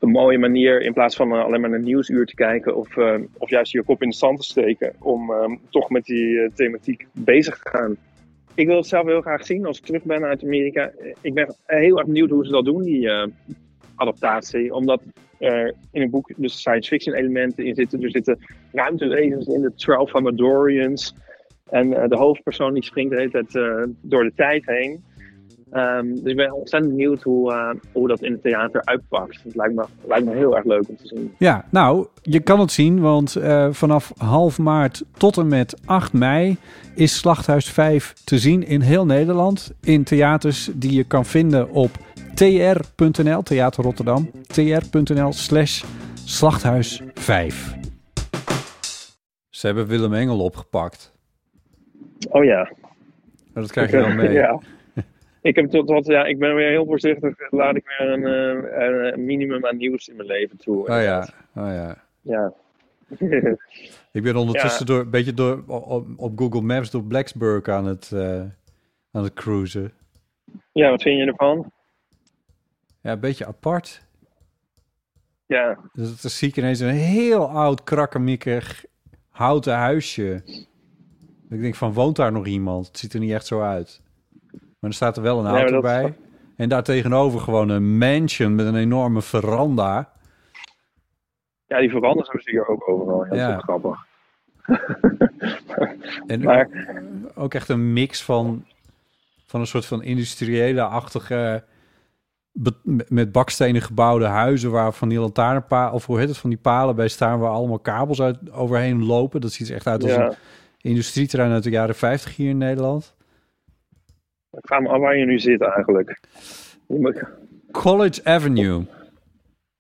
een mooie manier in plaats van alleen maar naar nieuwsuur te kijken. Of, of juist je kop in de zand te steken. Om toch met die thematiek bezig te gaan. Ik wil het zelf heel graag zien als ik terug ben uit Amerika. Ik ben heel erg benieuwd hoe ze dat doen, die eh, adaptatie. Omdat er in het boek dus science fiction elementen in zitten. Er zitten ruimtewezens in, de Twelve Amadorians. En eh, de hoofdpersoon die springt de hele tijd eh, door de tijd heen. Ehm, dus ik ben ontzettend benieuwd hoe, eh, hoe dat in het theater uitpakt. Het lijkt me, lijkt me heel erg leuk om te zien. ja, nou, je kan het zien, want eh, vanaf half maart tot en met 8 mei is Slachthuis 5 te zien in heel Nederland. In theaters die je kan vinden op tr.nl, Theater Rotterdam, tr.nl slash Slachthuis 5. Ze hebben Willem Engel opgepakt. Oh ja. Dat krijg je (laughs) wel mee. ja. Ik, heb tot, tot, ja, ik ben weer heel voorzichtig. Laat ik weer een, eh, een minimum aan nieuws in mijn leven toe. Oh ja, oh ja. Ja. (laughs) Ik ben ondertussen door, een beetje door, op, op Google Maps door Blacksburg aan het, eh, aan het cruisen. ja, wat vind je ervan? Ja, een beetje apart. Ja, Dus dan zie ik ineens een heel oud, krakkemikkig houten huisje. Ik denk van, woont daar nog iemand? Het ziet er niet echt zo uit. Maar er staat er wel een Nee, auto is bij. En daar tegenover gewoon een mansion met een enorme veranda. ja die veranderen hebben ze hier ook overal. Ja, dat is grappig. (laughs) En Maar- ook echt een mix van, van een soort van industriële-achtige... met bakstenen gebouwde huizen waar van die lantaarnpalen... of hoe heet het, van die palen bij staan... waar allemaal kabels uit, overheen lopen. Dat ziet er echt uit als Ja. een industrieterrein uit de jaren 50 hier in Nederland. Ik vraag me af waar je nu zit eigenlijk. College Avenue.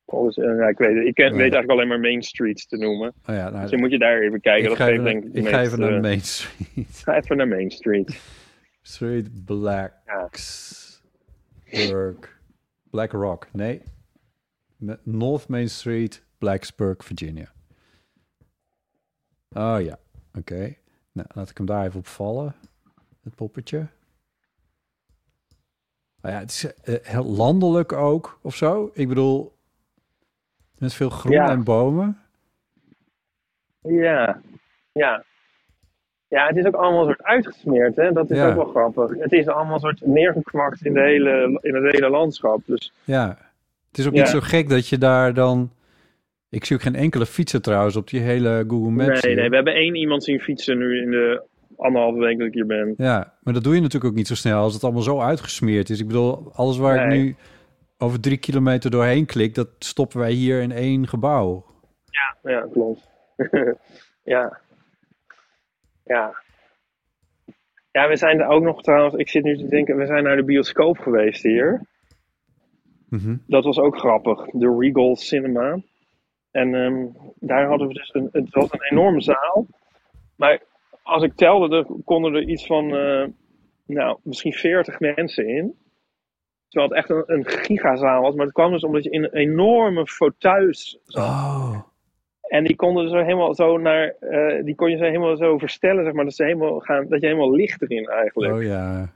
Volgens, eh, ja, ik weet, het. ik ken, Ja. weet eigenlijk alleen maar Main Street te noemen. Oh ja, nou, Dus dan moet je daar even kijken. ik ga even, denk ik ga even naar Main Street. Ga even naar Main Street. Street Blacksburg. Black Rock, nee. North Main Street, Blacksburg, Virginia. Oh ja, oké. Nou, laat ik hem daar even op vallen. Het poppetje. Ja, het is eh, heel landelijk ook, of zo. Ik bedoel, met veel groen Ja. en bomen. Ja, ja. Ja, het is ook allemaal een soort uitgesmeerd, hè? Dat is Ja. ook wel grappig. Het is allemaal een soort neergekwakt in, de hele, in het hele landschap. Dus Ja, het is ook Ja. niet zo gek dat je daar dan... Ik zie ook geen enkele fietser trouwens op die hele Google Maps. nee, hier. nee, we hebben één iemand zien fietsen nu in de anderhalve week dat ik hier ben. Ja, maar dat doe je natuurlijk ook niet zo snel als het allemaal zo uitgesmeerd is. Ik bedoel, alles waar ik nu over drie kilometer doorheen klik, dat stoppen wij hier in één gebouw. Ja, ja klopt. (laughs) ja. Ja. Ja, we zijn er ook nog trouwens, ik zit nu te denken, we zijn naar de bioscoop geweest hier. Mhm. Dat was ook grappig, de Regal Cinema. En ehm, daar hadden we dus een, het was een enorme zaal. Maar als ik telde, er konden er iets van, eh, nou, misschien 40 mensen in. Terwijl het echt een, een gigazaal was. Maar het kwam dus omdat je in enorme fauteuils zat. Oh, En die konden zo helemaal zo naar, eh, die kon je zo helemaal zo verstellen, zeg maar, dat, ze helemaal gaan, dat je helemaal licht erin eigenlijk. oh ja.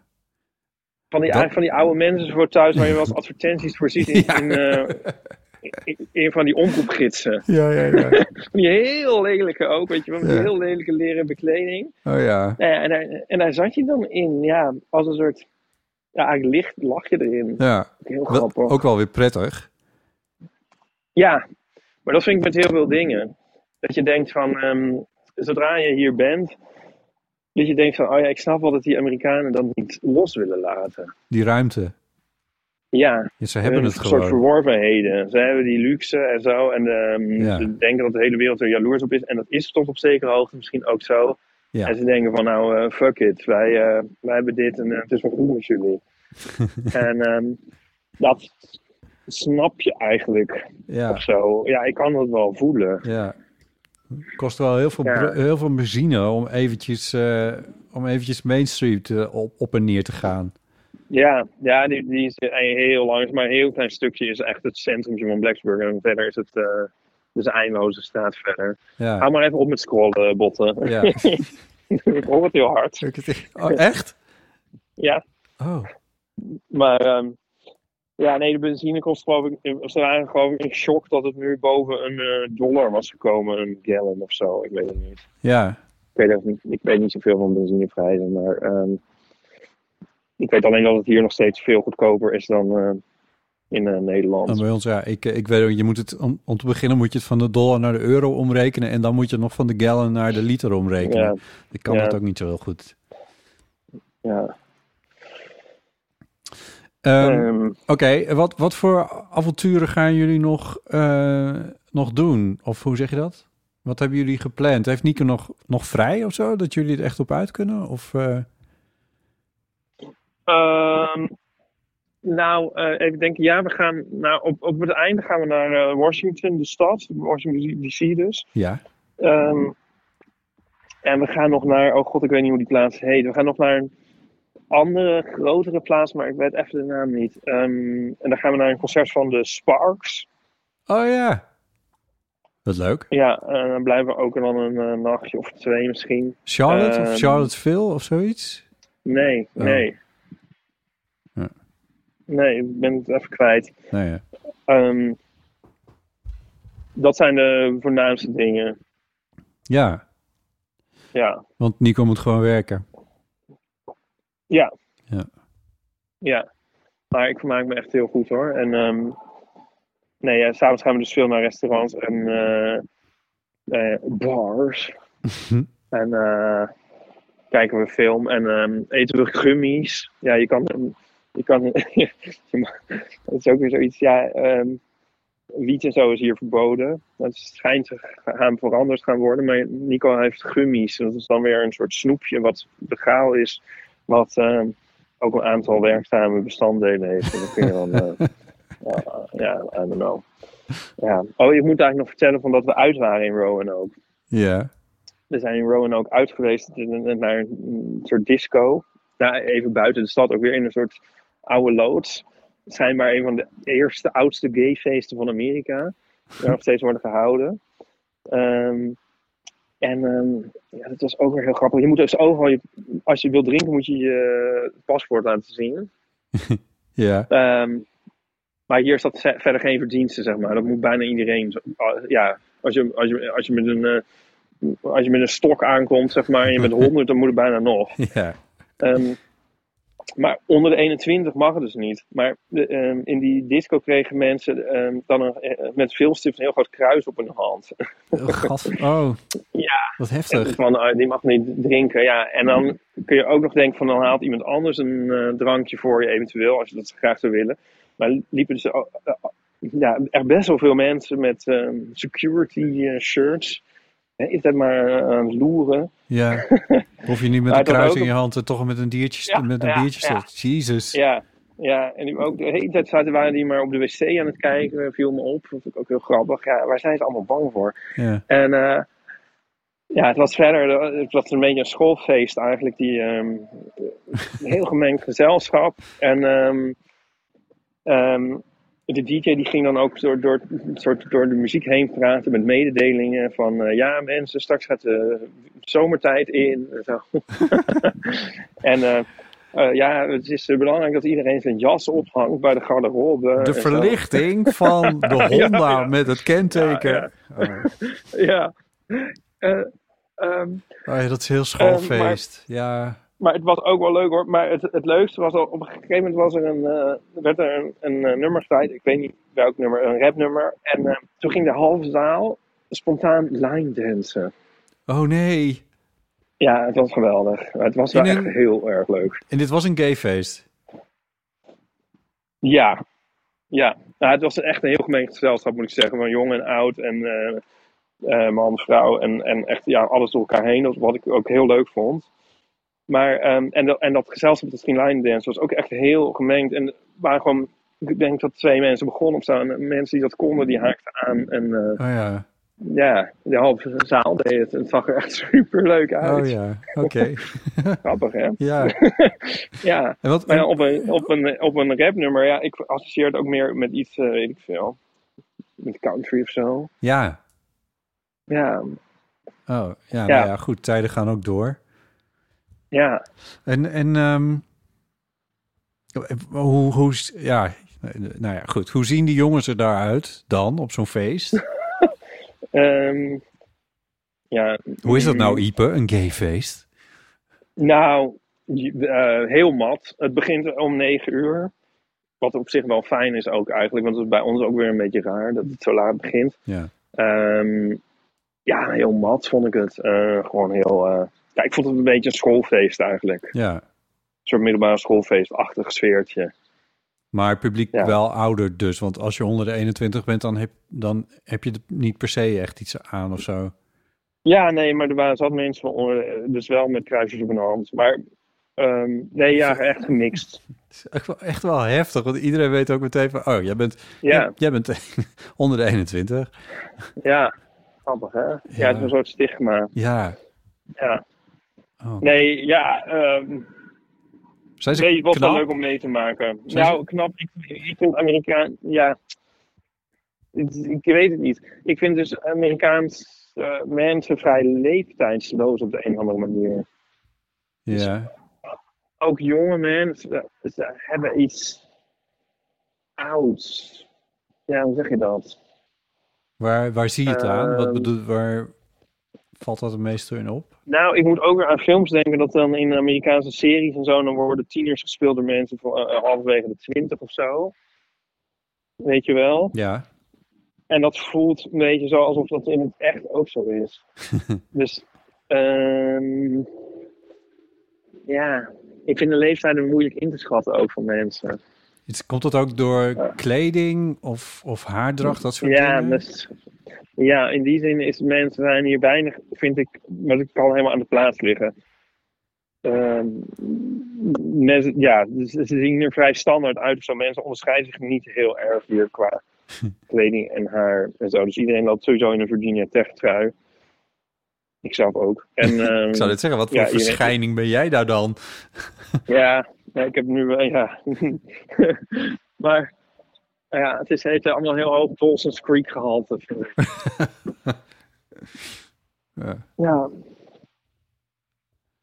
Van die, Dat- van die oude mensen voor thuis waar je wel eens advertenties voor ziet in, (laughs) Ja. in, eh, (laughs) een van die omroepgidsen. Ja, ja, ja. (laughs) Die heel lelijke ook, weet je wel. Met die heel lelijke leren bekleding. Oh ja. Nou ja, en, daar, en daar zat je dan in, ja, als een soort... Ja, eigenlijk licht lag je erin. Ja. Heel Wel- grappig. ook wel weer prettig. Ja, maar dat vind ik met heel veel dingen. Dat je denkt van, ehm, zodra je hier bent, dat je denkt van, oh ja, ik snap wel dat die Amerikanen dat niet los willen laten. Die ruimte. Ja, Ja, ze hebben een het soort gewoon. verworvenheden. Ze hebben die luxe en zo. En ehm, Ja. ze denken dat de hele wereld er jaloers op is. En dat is tot op zekere hoogte misschien ook zo. Ja. En ze denken van, nou, eh, fuck it. Wij, eh, wij hebben dit en eh, het is wel goed met jullie. (laughs) en ehm, dat snap je eigenlijk Ja. of zo. Ja, ik kan dat wel voelen. Ja. Kost wel heel veel, Ja. heel veel benzine om eventjes, om eventjes Main Street eh, op, op en neer te gaan. Ja, ja die, die is eh, heel lang. Maar een heel klein stukje is echt het centrumje van Blacksburg. En verder is het eh dus eindeloze straat verder. Ja. Hou maar even op met scrollen, botten. Ja. (laughs) ik hoor het heel hard. Oh, echt? Ja, Oh. maar ehm, ja, nee, de benzine kost geloof ik, ze waren geloof ik in shock dat het nu boven een eh, dollar was gekomen, een gallon of zo. Ik weet het niet. Ja. Ik weet, niet, ik weet niet zoveel van benzineprijzen, maar ehm, ik weet alleen dat het hier nog steeds veel goedkoper is dan eh, in eh, Nederland. En bij ons, ja, ik, ik weet je moet het, om, om te beginnen moet je het van de dollar naar de euro omrekenen en dan moet je het nog van de gallon naar de liter omrekenen. Ja. Ik kan Ja. dat ook niet zo heel goed. Ja. Ehm, Ehm, Oké, wat, wat voor avonturen gaan jullie nog, eh, nog doen? Of hoe zeg je dat? Wat hebben jullie gepland? Heeft Nico nog, nog vrij of zo? Dat jullie er echt op uit kunnen? Of, eh, nou, eh, even denken. Ja, we gaan nou, op, op het einde gaan we naar eh, Washington, de stad. Washington DC dus. ja. Ehm, en we gaan nog naar, oh god, ik weet niet hoe die plaats heet. We gaan nog naar een andere, grotere plaats, maar ik weet even de naam niet. Ehm, en dan gaan we naar een concert van de Sparks. Oh ja. Wat leuk. Ja, en dan blijven we ook dan een eh, nachtje of twee misschien. Charlotte of Ehm, Charlottesville of zoiets? Nee, Oh. nee. Nee, ik ben het even kwijt. Nee, ja. Ehm, dat zijn de voornaamste dingen. ja, Ja, want Nico moet gewoon werken. ja, Ja. ja. Maar ik vermaak me echt heel goed hoor. En ehm nee, ja, s'avonds gaan we dus veel naar restaurants en eh, eh, bars. (laughs) en eh, kijken we film en ehm, eten we gummies. Ja, je kan... Je kan (laughs) dat is ook weer zoiets, ja... ehm, wiet en zo is hier verboden. Dat schijnt te gaan veranderd gaan worden. Maar Nico heeft gummies. Dat is dan weer een soort snoepje wat legaal is. Wat ehm, ook een aantal werkzame bestanddelen heeft. En kun je dan... eh, (laughs) ja, ja, I don't know. Ja. Oh, ik moet eigenlijk nog vertellen van dat we uit waren in Roanoke. Ja. We zijn in Roanoke uit geweest naar een soort disco. Nou, even buiten de stad, ook weer in een soort oude loods. Schijnbaar een van de eerste, oudste gayfeesten van Amerika. Die nog steeds worden gehouden. Ehm, en ehm, ja, dat was ook weer heel grappig. Je moet dus overal, je, als je wilt drinken, moet je je paspoort laten zien. (laughs) Ja. Ehm, maar hier is dat ve- verder geen verdienste, zeg maar. Dat moet bijna iedereen. zo- ah, Ja, als je, als je, als je, met, een, eh, als je met een stok aankomt, zeg maar, en je bent (laughs) 100, dan moet het bijna nog. Ja. Maar onder de 21 mag het dus niet. Maar de, ehm, in die disco kregen mensen ehm, dan een, eh, met vilstift een heel groot kruis op hun hand. Oh, gast. Oh, (laughs) ja. wat heftig. van, ah, die mag niet drinken. Ja, en dan kun je ook nog denken van dan haalt iemand anders een eh, drankje voor je eventueel, als je dat graag zou willen. Maar liepen dus ja, echt best wel veel mensen met ehm, security shirts. Is dat maar eh, aan het loeren. Ja. (laughs) Hoef je niet met een kruis in je hand en toch met een diertje, Ja, met een ja, biertje ja. Jezus. Ja, ja, en ook de hele tijd zaten, waren die maar op de wc aan het kijken, viel me op. Dat vond ik ook heel grappig. Ja, waar zijn ze allemaal bang voor? Ja. En eh, ja, het was verder, het was een beetje een schoolfeest eigenlijk, die ehm, (laughs) een heel gemengd gezelschap. En ehm, de DJ die ging dan ook door, door, soort door de muziek heen praten met mededelingen van eh, ja mensen, straks gaat de zomertijd in. En, zo. (laughs) en eh, Eh, ja, het is belangrijk dat iedereen zijn jas ophangt bij de garderobe. De verlichting (laughs) van de Honda ja. met het kenteken. Ja, Oh. (laughs) Ja. Eh, ehm, Oh ja, dat is heel schoolfeest. Ja. Maar het was ook wel leuk hoor. Maar het, het leukste was al, op een gegeven moment was er een, eh, werd er een, een eh, nummer. Ik weet niet welk nummer, een rapnummer. En eh, toen ging de halve zaal spontaan line dansen. Oh nee. Ja, het was geweldig. Het was wel een- echt heel erg leuk. En dit was een gayfeest. Ja, ja. Nou, het was echt een heel gemeen gezelschap, moet ik zeggen. Van jong en oud en man, vrouw en, en echt ja, alles door elkaar heen. Wat ik ook heel leuk vond. Maar, ehm, en, dat, en dat gezelschap dat line dance was ook echt heel gemengd. En waren gewoon, ik denk dat twee mensen begonnen of zo. En mensen die dat konden, die haakten aan. En eh, Oh ja. ja, de halve zaal deed het. Het zag er echt (laughs) super leuk uit. Oh ja. Oké. (laughs) Grappig, hè? ja. (laughs) Ja. En wat, Maar ja, op een, op een, op een rapnummer, ja, ik associeer het ook meer met iets, eh, weet ik veel. Met country of zo. ja. Ja, Oh ja, Ja. Nou ja, goed. Tijden gaan ook door. Ja. En, en ehm, hoe, hoe, ja, nou ja, goed. Hoe zien die jongens er daaruit dan op zo'n feest? (laughs) Ehm, ja. Hoe is dat nou, Ipe, een gayfeest? Nou, je- eh, heel mat. Het begint om negen uur. Wat op zich wel fijn is ook eigenlijk, want het is bij ons ook weer een beetje raar dat het zo laat begint. Ja. Ehm, ja, heel mat vond ik het. Eh, gewoon heel. eh, ja, ik vond het een beetje een schoolfeest eigenlijk. Ja. Een soort middelbare schoolfeestachtig sfeertje. Maar publiek Ja. wel ouder dus. Want als je onder de 21 bent, dan heb, dan heb je niet per se echt iets aan of zo. Ja, nee, maar er waren zat mensen onder, dus wel met kruisjes op hun hand. Maar ehm, nee, ja, echt gemixt. (laughs) Het is echt wel, echt wel heftig, want iedereen weet ook meteen van... Oh, jij bent, Ja, jij bent onder de 21. ja. Grappig, hè? Ja, Ja. het is een soort stigma. Ja. Ja. Oh. Nee, ja. ehm Zijn ze nee, het was wel knap? leuk om mee te maken. Zijn nou, knap. Ik, ik vind Amerikaan... Ja. Ik weet het niet. Ik vind dus Amerikaans eh, mensen vrij leeftijdsloos op de een of andere manier. Ja. ook jonge mensen ze hebben iets ouds. Ja, hoe zeg je dat? Waar, waar zie je het aan? Wat Ehm. bedoel, waar valt dat het meest in op? Nou, ik moet ook weer aan films denken dat dan in Amerikaanse series en zo, dan worden tieners gespeeld door mensen van eh, halverwege de twintig of zo. Weet je wel? Ja. En dat voelt een beetje zo alsof dat in het echt ook zo is. (laughs) dus, ehm ja, ik vind de leeftijden moeilijk in te schatten ook van mensen. Het- Komt dat ook door kleding of, of haardracht, dat soort Ja, dingen? dus, ja, in die zin is mensen zijn hier weinig, vind ik, maar dat kan helemaal aan de plaats liggen. Ehm, mensen, ja, dus ze zien er vrij standaard uit of zo. Mensen onderscheiden zich niet heel erg hier qua (laughs) kleding en haar en zo. Dus iedereen loopt sowieso in een Virginia Tech trui. Ik zelf ook. En, ehm, (laughs) Ik zou dit zeggen, wat voor ja, verschijning ben jij daar dan? Ja, nee, ik heb nu wel, ja. (laughs) maar ja, het is, heeft allemaal heel hoog Dawson's Creek gehalte. (laughs) Ja. Ja.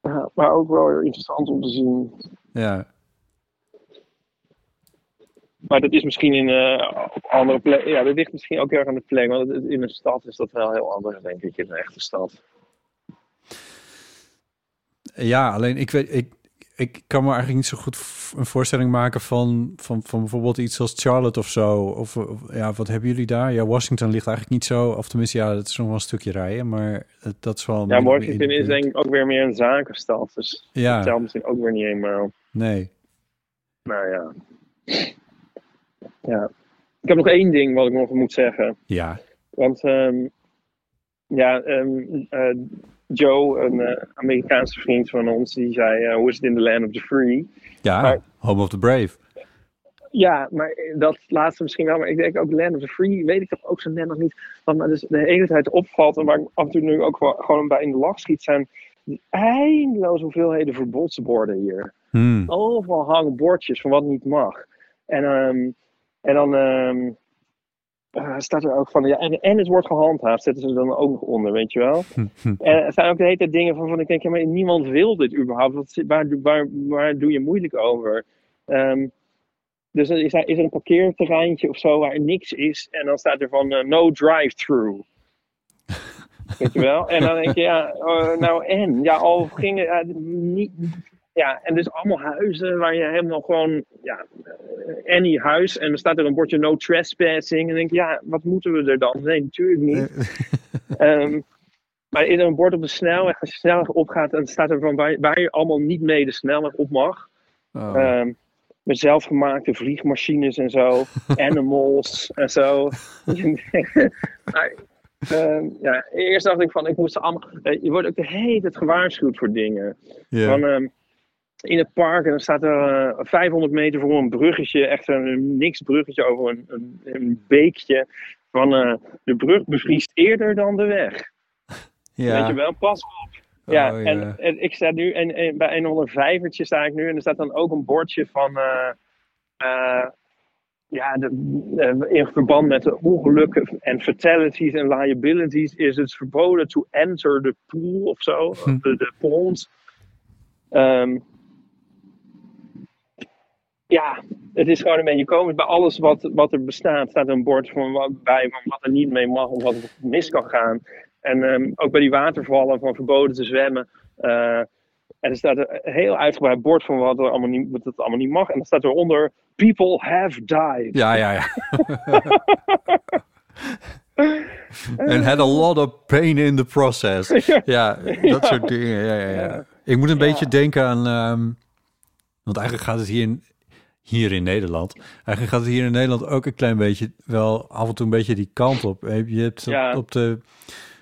ja. Maar ook wel weer interessant om te zien. Ja. Maar dat is misschien in eh, op andere plekken. Ja, dat ligt misschien ook heel erg aan de plek. Want het- in een stad is dat wel heel anders, denk ik, in een echte stad. Ja, alleen ik weet, ik, ik kan me eigenlijk niet zo goed een voorstelling maken van, van, van bijvoorbeeld iets als Charlotte of zo. Of, of, ja, wat hebben jullie daar? Ja, Washington ligt eigenlijk niet zo, of tenminste, ja, dat is nog wel een stukje rijden, maar het- dat is wel. Ja, Washington is denk ik ook weer meer een zakenstad. Dus Ja. dat telt misschien ook weer niet helemaal. Nee. Nou ja. Ja. Ik heb nog één ding wat ik nog moet zeggen. Ja. Want ehm, ja, eh, Joe, een eh, Amerikaanse vriend van ons, die zei: eh, Hoe is het in the land of the free? Ja, Maar- Home of the Brave. Ja, maar dat laatste misschien wel. Maar ik denk ook Land of the Free, weet ik toch ook zo net nog niet. Wat me dus de hele tijd opvalt en waar ik af en toe nu ook wel, gewoon bij in de lach schiet, zijn die eindeloze hoeveelheden verbodsborden hier. Hmm. Overal hangen bordjes van wat niet mag. En, ehm, en dan, ehm, eh, staat er ook van, ja, en, en het wordt gehandhaafd, zetten ze er dan ook nog onder, weet je wel. en er zijn ook de hele tijd dingen van, van ik denk, ja, maar niemand wil dit überhaupt. Wat, waar, waar, waar doe je moeilijk over? Ehm, dus is, er is er een parkeerterreintje of zo waar niks is. En dan staat er van eh, no drive-through. (laughs) Weet je wel? En dan denk je, ja, eh, nou en? Ja, al gingen, niet, ja, en dus allemaal huizen waar je helemaal gewoon, ja, eh, any huis. En dan staat er een bordje no trespassing. En dan denk je, ja, wat moeten we er dan? Nee, natuurlijk niet. (laughs) Ehm, maar er een bord op de snelweg, als je snelweg opgaat, dan staat er van waar, waar je allemaal niet mee de snelweg op mag. Oh. Ehm, met zelfgemaakte vliegmachines en zo, (laughs) animals en zo. (laughs) maar, ehm, ja, eerst dacht ik van, ik moest ze allemaal. eh, Je wordt ook de hele tijd gewaarschuwd voor dingen. Van, in het park en dan staat er eh, 500 meter voor een bruggetje, echt een niks bruggetje over een, een, een beekje. Van eh, de brug bevriest eerder dan de weg. ja. Weet je wel, pas op. Ja, Oh, ja. En, en ik sta nu en, en bij een of ander vijvertje sta ik nu en er staat dan ook een bordje van. eh, eh, ja, de, eh, in verband met de ongelukken en fatalities en liabilities is het verboden to enter the pool of zo, (laughs) Hm. de, de pond. Ehm, ja, het is gewoon een beetje komisch. Bij alles wat, wat er bestaat staat een bord van wat, bij van wat er niet mee mag of wat er mis kan gaan. En ehm, ook bij die watervallen van verboden te zwemmen. eh, en er staat een heel uitgebreid bord van wat, er allemaal niet, wat het allemaal niet mag. En dan staat eronder: People have died. Ja, ja, ja. (laughs) And had a lot of pain in the process. Ja, dat soort dingen. Ja, ja, ja. Ik moet een beetje denken aan... ehm, want eigenlijk gaat het hier in, hier in Nederland... Eigenlijk gaat het hier in Nederland ook een klein beetje... wel af en toe een beetje die kant op. Je hebt op, Ja. op de,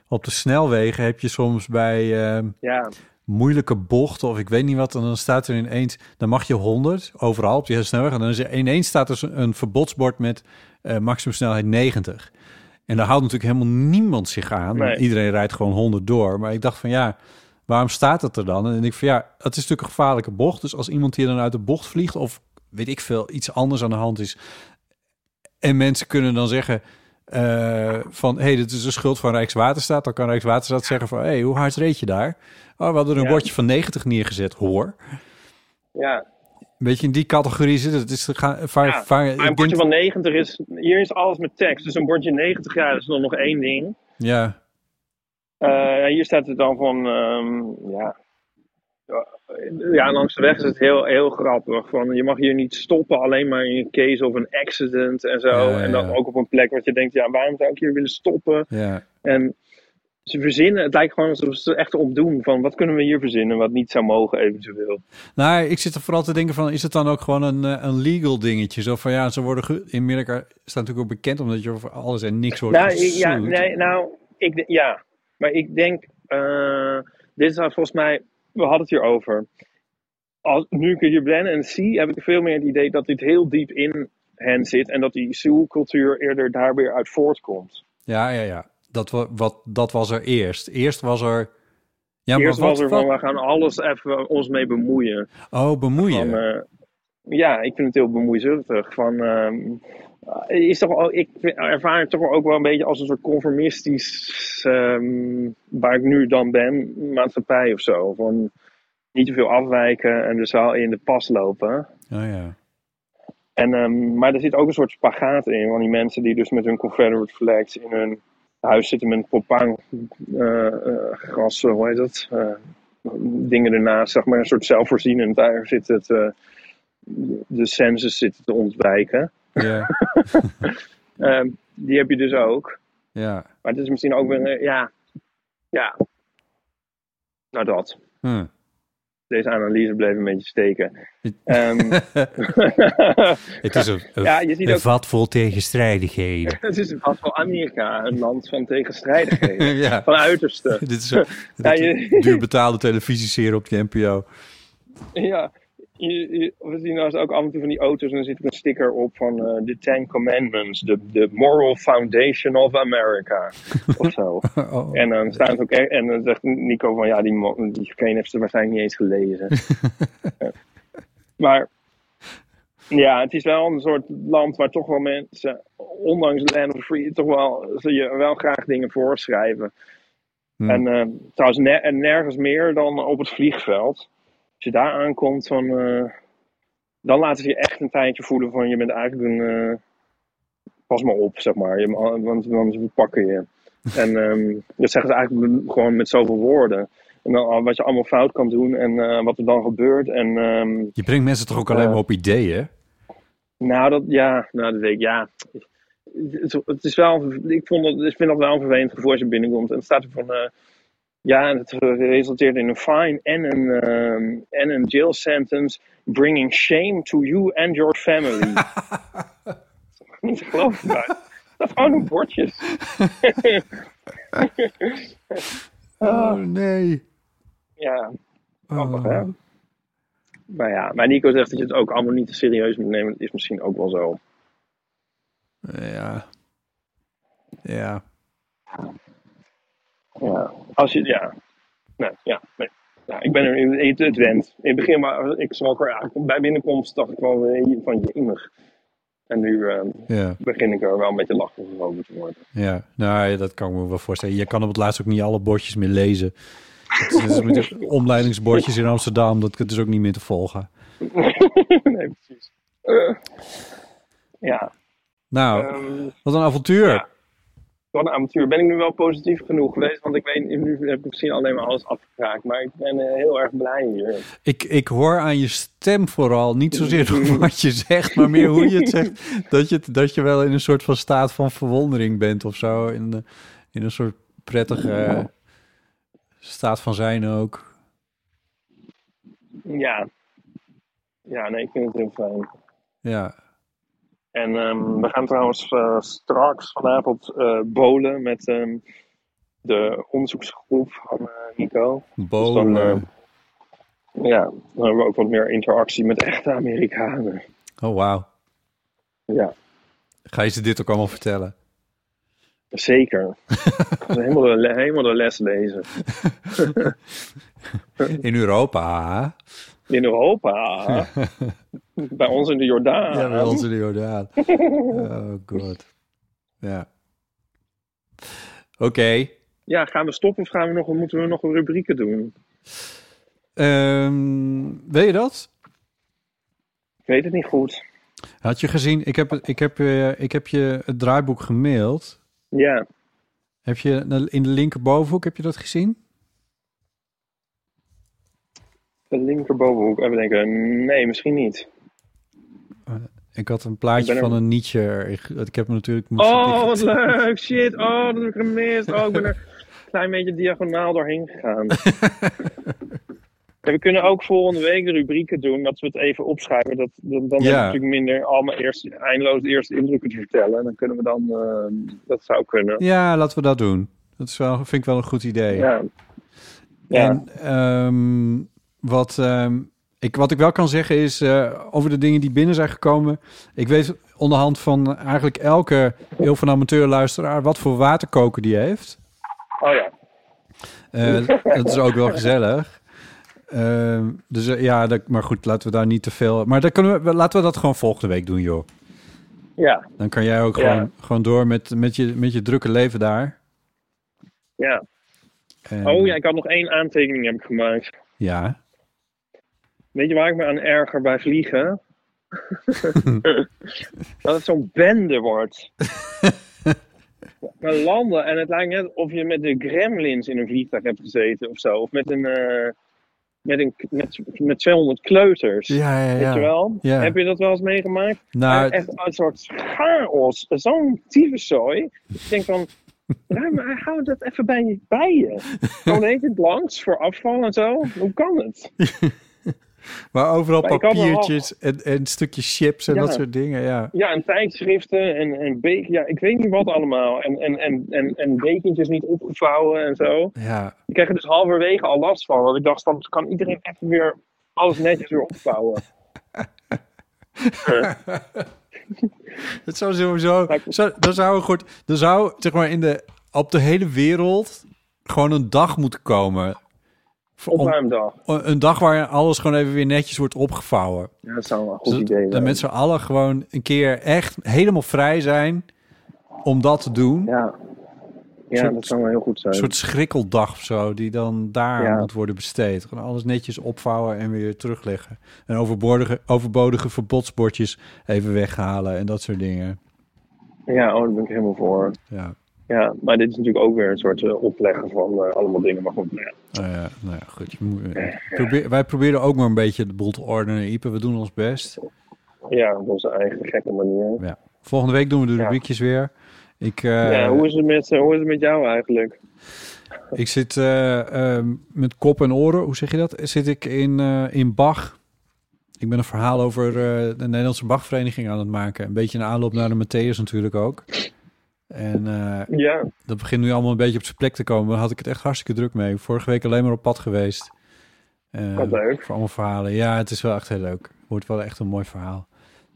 op de snelwegen heb je soms bij... ehm, Ja, moeilijke bochten of ik weet niet wat. En dan staat er ineens, dan mag je 100 overal op die snelweg. En dan is er ineens staat er een verbodsbord met eh maximum snelheid 90. En daar houdt natuurlijk helemaal niemand zich aan. Nee. Iedereen rijdt gewoon 100 door. Maar ik dacht van ja, waarom staat het er dan? En ik van ja, het is natuurlijk een gevaarlijke bocht. Dus als iemand hier dan uit de bocht vliegt of weet ik veel, iets anders aan de hand is. En mensen kunnen dan zeggen eh, van, hé, hey, dit is de schuld van Rijkswaterstaat. Dan kan Rijkswaterstaat zeggen van, hé, hey, hoe hard reed je daar? Oh, we hadden een Ja. bordje van 90 neergezet, hoor. ja. Een beetje in die categorie zit het. is, ga, vaar, Ja, vaar- Maar een bordje van 90 is. Hier is alles met tekst. Dus een bordje 90, ja, dat is dan nog één ding. Ja, Eh, hier staat het dan van. ehm, ja. Ja, langs de weg is het heel, heel grappig. Van, je mag hier niet stoppen, alleen maar in een case of een accident en zo. Ja, En dan ook op een plek wat je denkt, ja, waarom zou ik hier willen stoppen? ja. En ze verzinnen, het lijkt gewoon alsof ze echt op doen van wat kunnen we hier verzinnen wat niet zou mogen eventueel. Nou, ik zit er vooral te denken van, is het dan ook gewoon een, eh, een legal dingetje? Zo van, ja, ze worden in Amerika staat natuurlijk ook bekend omdat je over alles en niks wordt Nou, ik- ja, nee, nou, ik, ja, maar ik denk, eh, dit is volgens mij, we hadden het hier over. Als, nu ik hier ben en zie, heb ik veel meer het idee dat dit heel diep in hen zit en dat die Seoul-cultuur eerder daar weer uit voortkomt. Ja, ja, ja. Dat, wa- wat, dat was er eerst. Eerst was er... Ja, Eerst maar wat, was er van, wat- we gaan alles even ons mee bemoeien. Oh, bemoeien. Van, eh, ja, ik vind het heel bemoeizuchtig. Van, ehm, is toch, al- ik vind- ervaar het toch wel ook wel een beetje als een soort conformistisch, ehm, waar ik nu dan ben, maatschappij of zo. Van niet te veel afwijken en dus wel in de pas lopen. Oh, ja. En, ehm, maar er zit ook een soort spagaat in, van die mensen die dus met hun Confederate flags in hun huis zitten met eh, eh, gas, hoe heet dat? Eh, dingen ernaast, zeg maar, een soort zelfvoorzienend. Daar zit het, eh, de census zit te ontwijken. Ja, (laughs) (laughs) Ehm, die heb je dus ook. ja. Maar het is misschien ook weer, eh, ja, ja. Nou dat. Hm. Deze analyse bleef een beetje steken. Ehm, (laughs) Het is een, een, (laughs) Ja, je ziet een ook- vat vol tegenstrijdigheden. het is vast wel Amerika, een land van tegenstrijdigheden. ja. Van uiterste. Dit is een Ja, je- duur betaalde televisieserie op de NPO. Ja, je- we zien nou ook af en toe van die auto's en dan zit er een sticker op van eh, The Ten Commandments, the, the moral foundation of America. (laughs) of zo. Oh. En dan staan ze ook echt, en dan zegt Nico van ja, die, diegene heeft ze waarschijnlijk niet eens gelezen. (laughs) Ja. Maar Ja, het is wel een soort land waar toch wel mensen, ondanks Land of Free, toch wel, ze je wel graag dingen voorschrijven. Hm. En eh, trouwens, en nergens meer dan op het vliegveld. Als je daar aankomt, van, eh, dan laten ze je echt een tijdje voelen van je bent eigenlijk een. eh, pas maar op, zeg maar. Je, want want ze pakken je. En ehm, dat zeggen ze eigenlijk gewoon met zoveel woorden. En dan wat je allemaal fout kan doen en eh, wat er dan gebeurt. En ehm, Je brengt mensen toch ook alleen Eh. maar op ideeën? nou, dat, ja, nou, dat weet ik, ja. Het, het is wel, ik, vond het, ik vind dat wel een vervelend gevoel als je binnenkomt. En het staat er van, ja, het resulteert in een fine en een, ehm, en een jail sentence, bringing shame to you and your family. (laughs) Niet te geloven, maar dat is gewoon een bordjes. (laughs) Oh nee. Ja, grappig, hè? Maar ja, maar Nico zegt dat je het ook allemaal niet te serieus moet nemen. Dat is misschien ook wel zo. Ja. Ja. Ja, als je, ja. Nee, ja, nee. Ja, ik ben er in in het wend. In het begin, maar ik schrok er eigenlijk bij binnenkomst, dacht ik wel eh, van jemig. En nu eh, Ja. begin ik er wel een beetje lachig over te worden. Ja, nou ja, dat kan ik me wel voorstellen. Je kan op het laatst ook niet alle bordjes meer lezen. Het is met de omleidingsbordjes in Amsterdam, dat is ook niet meer te volgen. (laughs) nee, precies. Eh, ja, Nou, ehm, wat een avontuur. ja. Een avontuur. Ben ik nu wel positief genoeg geweest? Want ik weet, nu heb ik misschien alleen maar alles afgekraakt. Maar ik ben eh, heel erg blij hier. Ik, ik hoor aan je stem vooral, niet zozeer (laughs) wat je zegt, maar meer hoe je het zegt, dat je, dat je wel in een soort van staat van verwondering bent of zo. In, de- in een soort prettige staat van zijn ook. Ja. Ja, nee, ik vind het heel fijn. Ja, En ehm, we gaan trouwens eh, straks vanavond eh bowlen met ehm, de onderzoeksgroep van eh, Nico. bolen. Dus dan, eh, ja, dan hebben we ook wat meer interactie met echte Amerikanen. oh, wauw. Ja, Ga je ze dit ook allemaal vertellen? zeker. (laughs) helemaal, de, le- helemaal de les lezen. (laughs) In Europa? In Europa. (laughs) (laughs) bij ons in de Jordaan. Ja, bij ons in de Jordaan. Oh god. Ja. Oké. Ja, gaan we stoppen of gaan we nog, moeten we nog rubrieken doen? Ehm, weet je dat? Ik weet het niet goed. Had je gezien, ik heb, ik heb, eh, ik heb je het draaiboek gemaild. Ja, Heb je in de linkerbovenhoek, heb je dat gezien? de linkerbovenhoek. Even denken, nee, misschien niet. Ik had een plaatje er- van een Nietzsche. Ik, ik heb hem natuurlijk... Oh, wat leuk! Shit, oh, dat heb ik gemist. Oh, ik ben er een klein beetje diagonaal doorheen gegaan. (laughs) We kunnen ook volgende week de rubrieken doen, dat we het even opschrijven. Dat, dat, dan Ja. we natuurlijk minder allemaal eerst, eindeloos de eerste indrukken te vertellen. En dan kunnen we dan, eh, dat zou kunnen. Ja, laten we dat doen. Dat is wel, vind ik wel een goed idee. Ja. Ja. En ehm, wat, ehm, ik, wat ik wel kan zeggen is eh, over de dingen die binnen zijn gekomen. Ik weet onderhand van eigenlijk elke heel van amateurluisteraar wat voor waterkoker die heeft. Oh ja. Eh, dat is ook wel gezellig. Ehm, dus eh, ja, dat, maar goed, laten we daar niet te veel. Maar dan kunnen we, laten we dat gewoon volgende week doen, joh. Ja, Dan kan jij ook Ja. gewoon, gewoon door met, met, je, met je drukke leven daar. ja. En, Oh ja, ik had nog één aantekening heb ik gemaakt. Ja. Weet je waar ik me aan erger bij vliegen? (laughs) dat het zo'n bende wordt. We landen en het lijkt net of je met de gremlins in een vliegtuig hebt gezeten of zo. Of met een, eh, met, een met, met 200 kleuters. Ja, ja, ja. Weet je wel? Ja. Heb je dat wel eens meegemaakt? Nou, echt een soort chaos. Zo'n tyfuszooi. Ik denk van, maar hou dat even bij je. Bij je. (laughs) Gewoon het langs voor afval en zo. Hoe kan het? (laughs) Maar overal Maar wel- papiertjes en, en stukjes chips en Ja. dat soort dingen, ja. Ja, en tijdschriften en, en ja, ik weet niet wat allemaal. En, en, en, en, en dekentjes niet opgevouwen en zo. Ja, Ik kreeg er dus halverwege al last van. Want ik dacht, dan kan iedereen even weer alles netjes weer opvouwen. (laughs) het zou sowieso... Zou, dan zou goed... Dan zou, zeg maar, in de, op de hele wereld gewoon een dag moeten komen... Opruimdag. een dag waar alles gewoon even weer netjes wordt opgevouwen. Ja, dat zou wel een goed Zodat idee dat zijn. met z'n allen gewoon een keer echt helemaal vrij zijn om dat te doen. Ja, ja soort- dat zou wel heel goed zijn. Een soort schrikkeldag of zo, die dan daar Ja. moet worden besteed. Gewoon alles netjes opvouwen en weer terugleggen. En overbodige, overbodige verbodsbordjes even weghalen en dat soort dingen. Ja, oh, daar ben ik helemaal voor. Ja, Ja, maar dit is natuurlijk ook weer een soort eh, opleggen van eh, allemaal dingen. Maar goed, nou ja. nou ja, nou ja goed. Je moet, eh, probeer, wij proberen ook maar een beetje de boel te ordenen. Ipe, we doen ons best. ja, op onze eigen gekke manier. Ja. Volgende week doen we de Ja. rubriekjes weer. Ik, ja, hoe is, het met, hoe is het met jou eigenlijk? Ik zit eh, ehm, met kop en oren, hoe zeg je dat? Zit ik in, in Bach. Ik ben een verhaal over de Nederlandse Bachvereniging aan het maken. Een beetje een aanloop naar de Matthäus natuurlijk ook. En eh, Ja, dat begint nu allemaal een beetje op zijn plek te komen. Daar had ik het echt hartstikke druk mee. Vorige week alleen maar op pad geweest. Eh, Wat leuk. Voor allemaal verhalen. Ja, het is wel echt heel leuk. Wordt wel echt een mooi verhaal.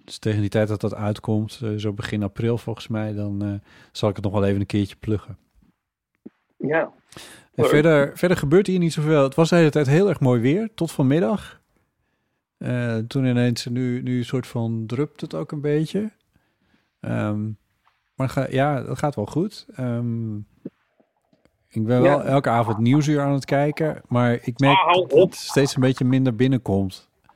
Dus tegen die tijd dat dat uitkomt, eh, zo begin april volgens mij, dan zal ik het nog wel even een keertje pluggen. ja. En verder, verder gebeurt hier niet zoveel. Het was de hele tijd heel erg mooi weer, tot vanmiddag. Toen ineens, nu, nu een soort van drupt het ook een beetje. Ehm, maar ga, ja, dat gaat wel goed. Ehm, ik ben wel elke avond nieuwsuur aan het kijken, maar ik merk Ah, dat het steeds een beetje minder binnenkomt. Dat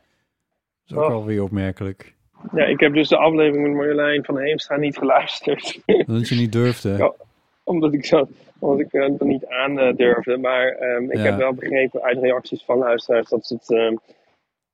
is ook Oh. wel weer opmerkelijk. ja, ik heb dus de aflevering met Marjolein van Heemstra niet geluisterd. (laughs) Dat je niet durfde. Ja. omdat ik, zo, omdat ik er niet aan eh, durfde. Maar ehm, ik Ja. heb wel begrepen uit reacties van luisteraars dat ze het ehm,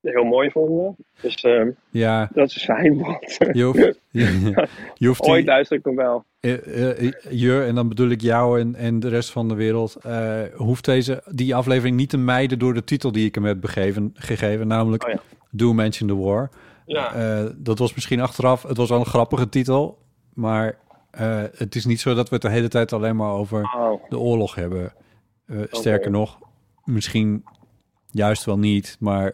heel mooi vonden. Dus ehm, Ja, dat is fijn. Want je hoeft, je, je hoeft (laughs) ooit luister ik hem wel. Eh, eh, je, en dan bedoel ik jou en, en de rest van de wereld, eh, hoeft deze, die aflevering niet te mijden door de titel die ik hem heb begeven, gegeven, namelijk Oh ja. Do Mention the War. Ja. Eh, dat was misschien achteraf, het was wel een grappige titel, maar eh, het is niet zo dat we het de hele tijd alleen maar over Oh, de oorlog hebben. Eh, Sterker nog, misschien juist wel niet, maar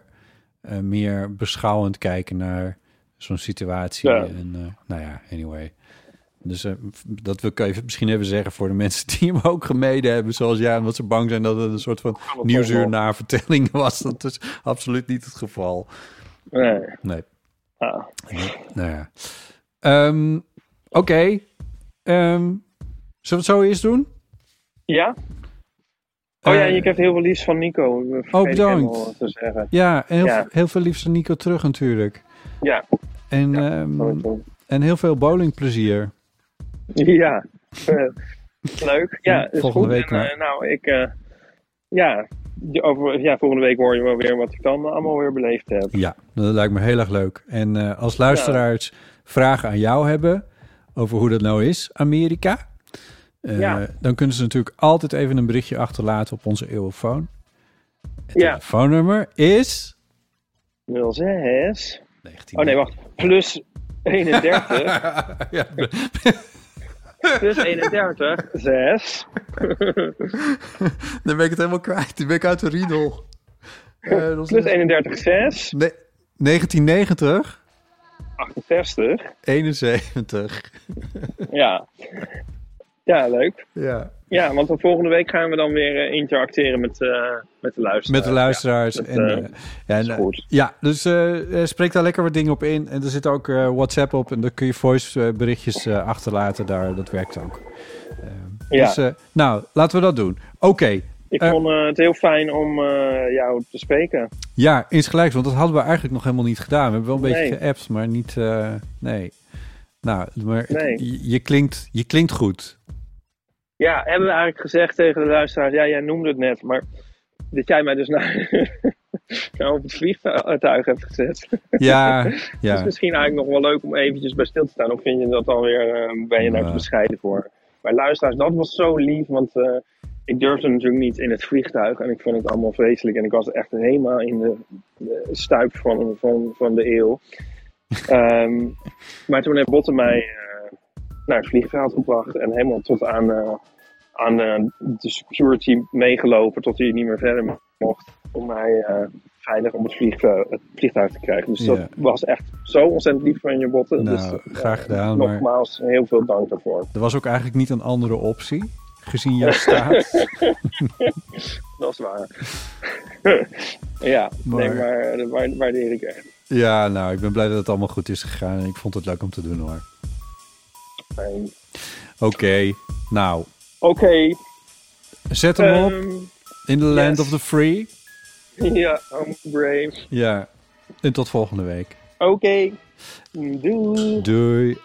eh, meer beschouwend kijken naar zo'n situatie. Ja. En uh, nou ja, anyway. Dus uh, dat wil ik even, misschien even zeggen voor de mensen die hem ook gemeden hebben, zoals jij, omdat ze bang zijn dat het een soort van nieuwsuur na vertelling was. Dat is absoluut niet het geval. nee. Nee. Ah. Nou ja. Um, Oké. Okay. Um, zullen we het zo eerst doen? Ja? Oh ja, je krijgt heel veel liefst van Nico. Oh, bedankt. Te zeggen. Ja, en heel, Ja. heel veel liefst van Nico terug natuurlijk. Ja. En, Ja, um, en heel veel bowlingplezier. Ja. (laughs) Eh, leuk. Ja, is Volgende goed. week En, eh, nou, ik... eh, ja, over, ja, volgende week hoor je wel weer wat ik dan allemaal weer beleefd heb. Ja, dat lijkt me heel erg leuk. En uh, als luisteraars vragen aan jou hebben over hoe dat nou is, Amerika... Uh, Ja. Dan kunnen ze natuurlijk altijd even een berichtje achterlaten op onze eeuwfoon. Het Ja. telefoonnummer is... 06... 19. Oh nee, wacht. Plus 31. (laughs) ja, Plus 31. 6. (laughs) dan ben ik het helemaal kwijt. Dan ben ik uit de riedel. Uh, Plus 31. 6. Nee, 1990. 68. 71. Ja. Ja, leuk. Ja. Ja, want de volgende week gaan we dan weer uh, interacteren met, uh, met de luisteraars. Met de luisteraars. Ja, dat, en, uh, ja, en, goed. ja dus uh, spreek daar lekker wat dingen op in. En er zit ook WhatsApp op. En daar kun je voice berichtjes achterlaten. Daar, dat werkt ook. ja. Dus nou, laten we dat doen. Oké. Okay. Ik vond het heel fijn om jou te spreken. Ja, insgelijks. Want dat hadden we eigenlijk nog helemaal niet gedaan. We hebben wel een nee. beetje geappt, maar niet... nee. Nou, maar nee. je, klinkt, je klinkt goed. Ja, hebben we eigenlijk gezegd tegen de luisteraars, ja, jij noemde het net, maar dat jij mij dus naar, (laughs) nou op het vliegtuig hebt gezet. Ja, (laughs) ja. Het is misschien eigenlijk nog wel leuk om eventjes bij stil te staan, of vind je dat dan weer, uh, ben je daar te bescheiden voor? Maar luisteraars, dat was zo lief, want uh, ik durfde natuurlijk niet in het vliegtuig en ik vond het allemaal vreselijk en ik was echt helemaal in de, de stuip van, van, van de eeuw. Um, maar toen heeft Botte mij uh, naar het vliegveld gebracht en helemaal tot aan, uh, aan uh, de security meegelopen tot hij niet meer verder mocht om mij veilig op het, vliegtuig, het vliegtuig te krijgen. Dus dat was echt zo ontzettend lief van je botten. Nou, dus, graag gedaan, maar- Nogmaals, heel veel dank daarvoor. Er was ook eigenlijk niet een andere optie. gezien jouw staat. (laughs) dat is waar. (laughs) ja, Maar- nee, maar dat wa- waardeer ik echt. Ja, nou, ik ben blij dat het allemaal goed is gegaan. En ik vond het leuk om te doen hoor. Fijn. Oké, nou, Oké. zet hem op ehm, in the land of the free. ja, I'm brave. Ja, en tot volgende week. Oké. Doei. Doei.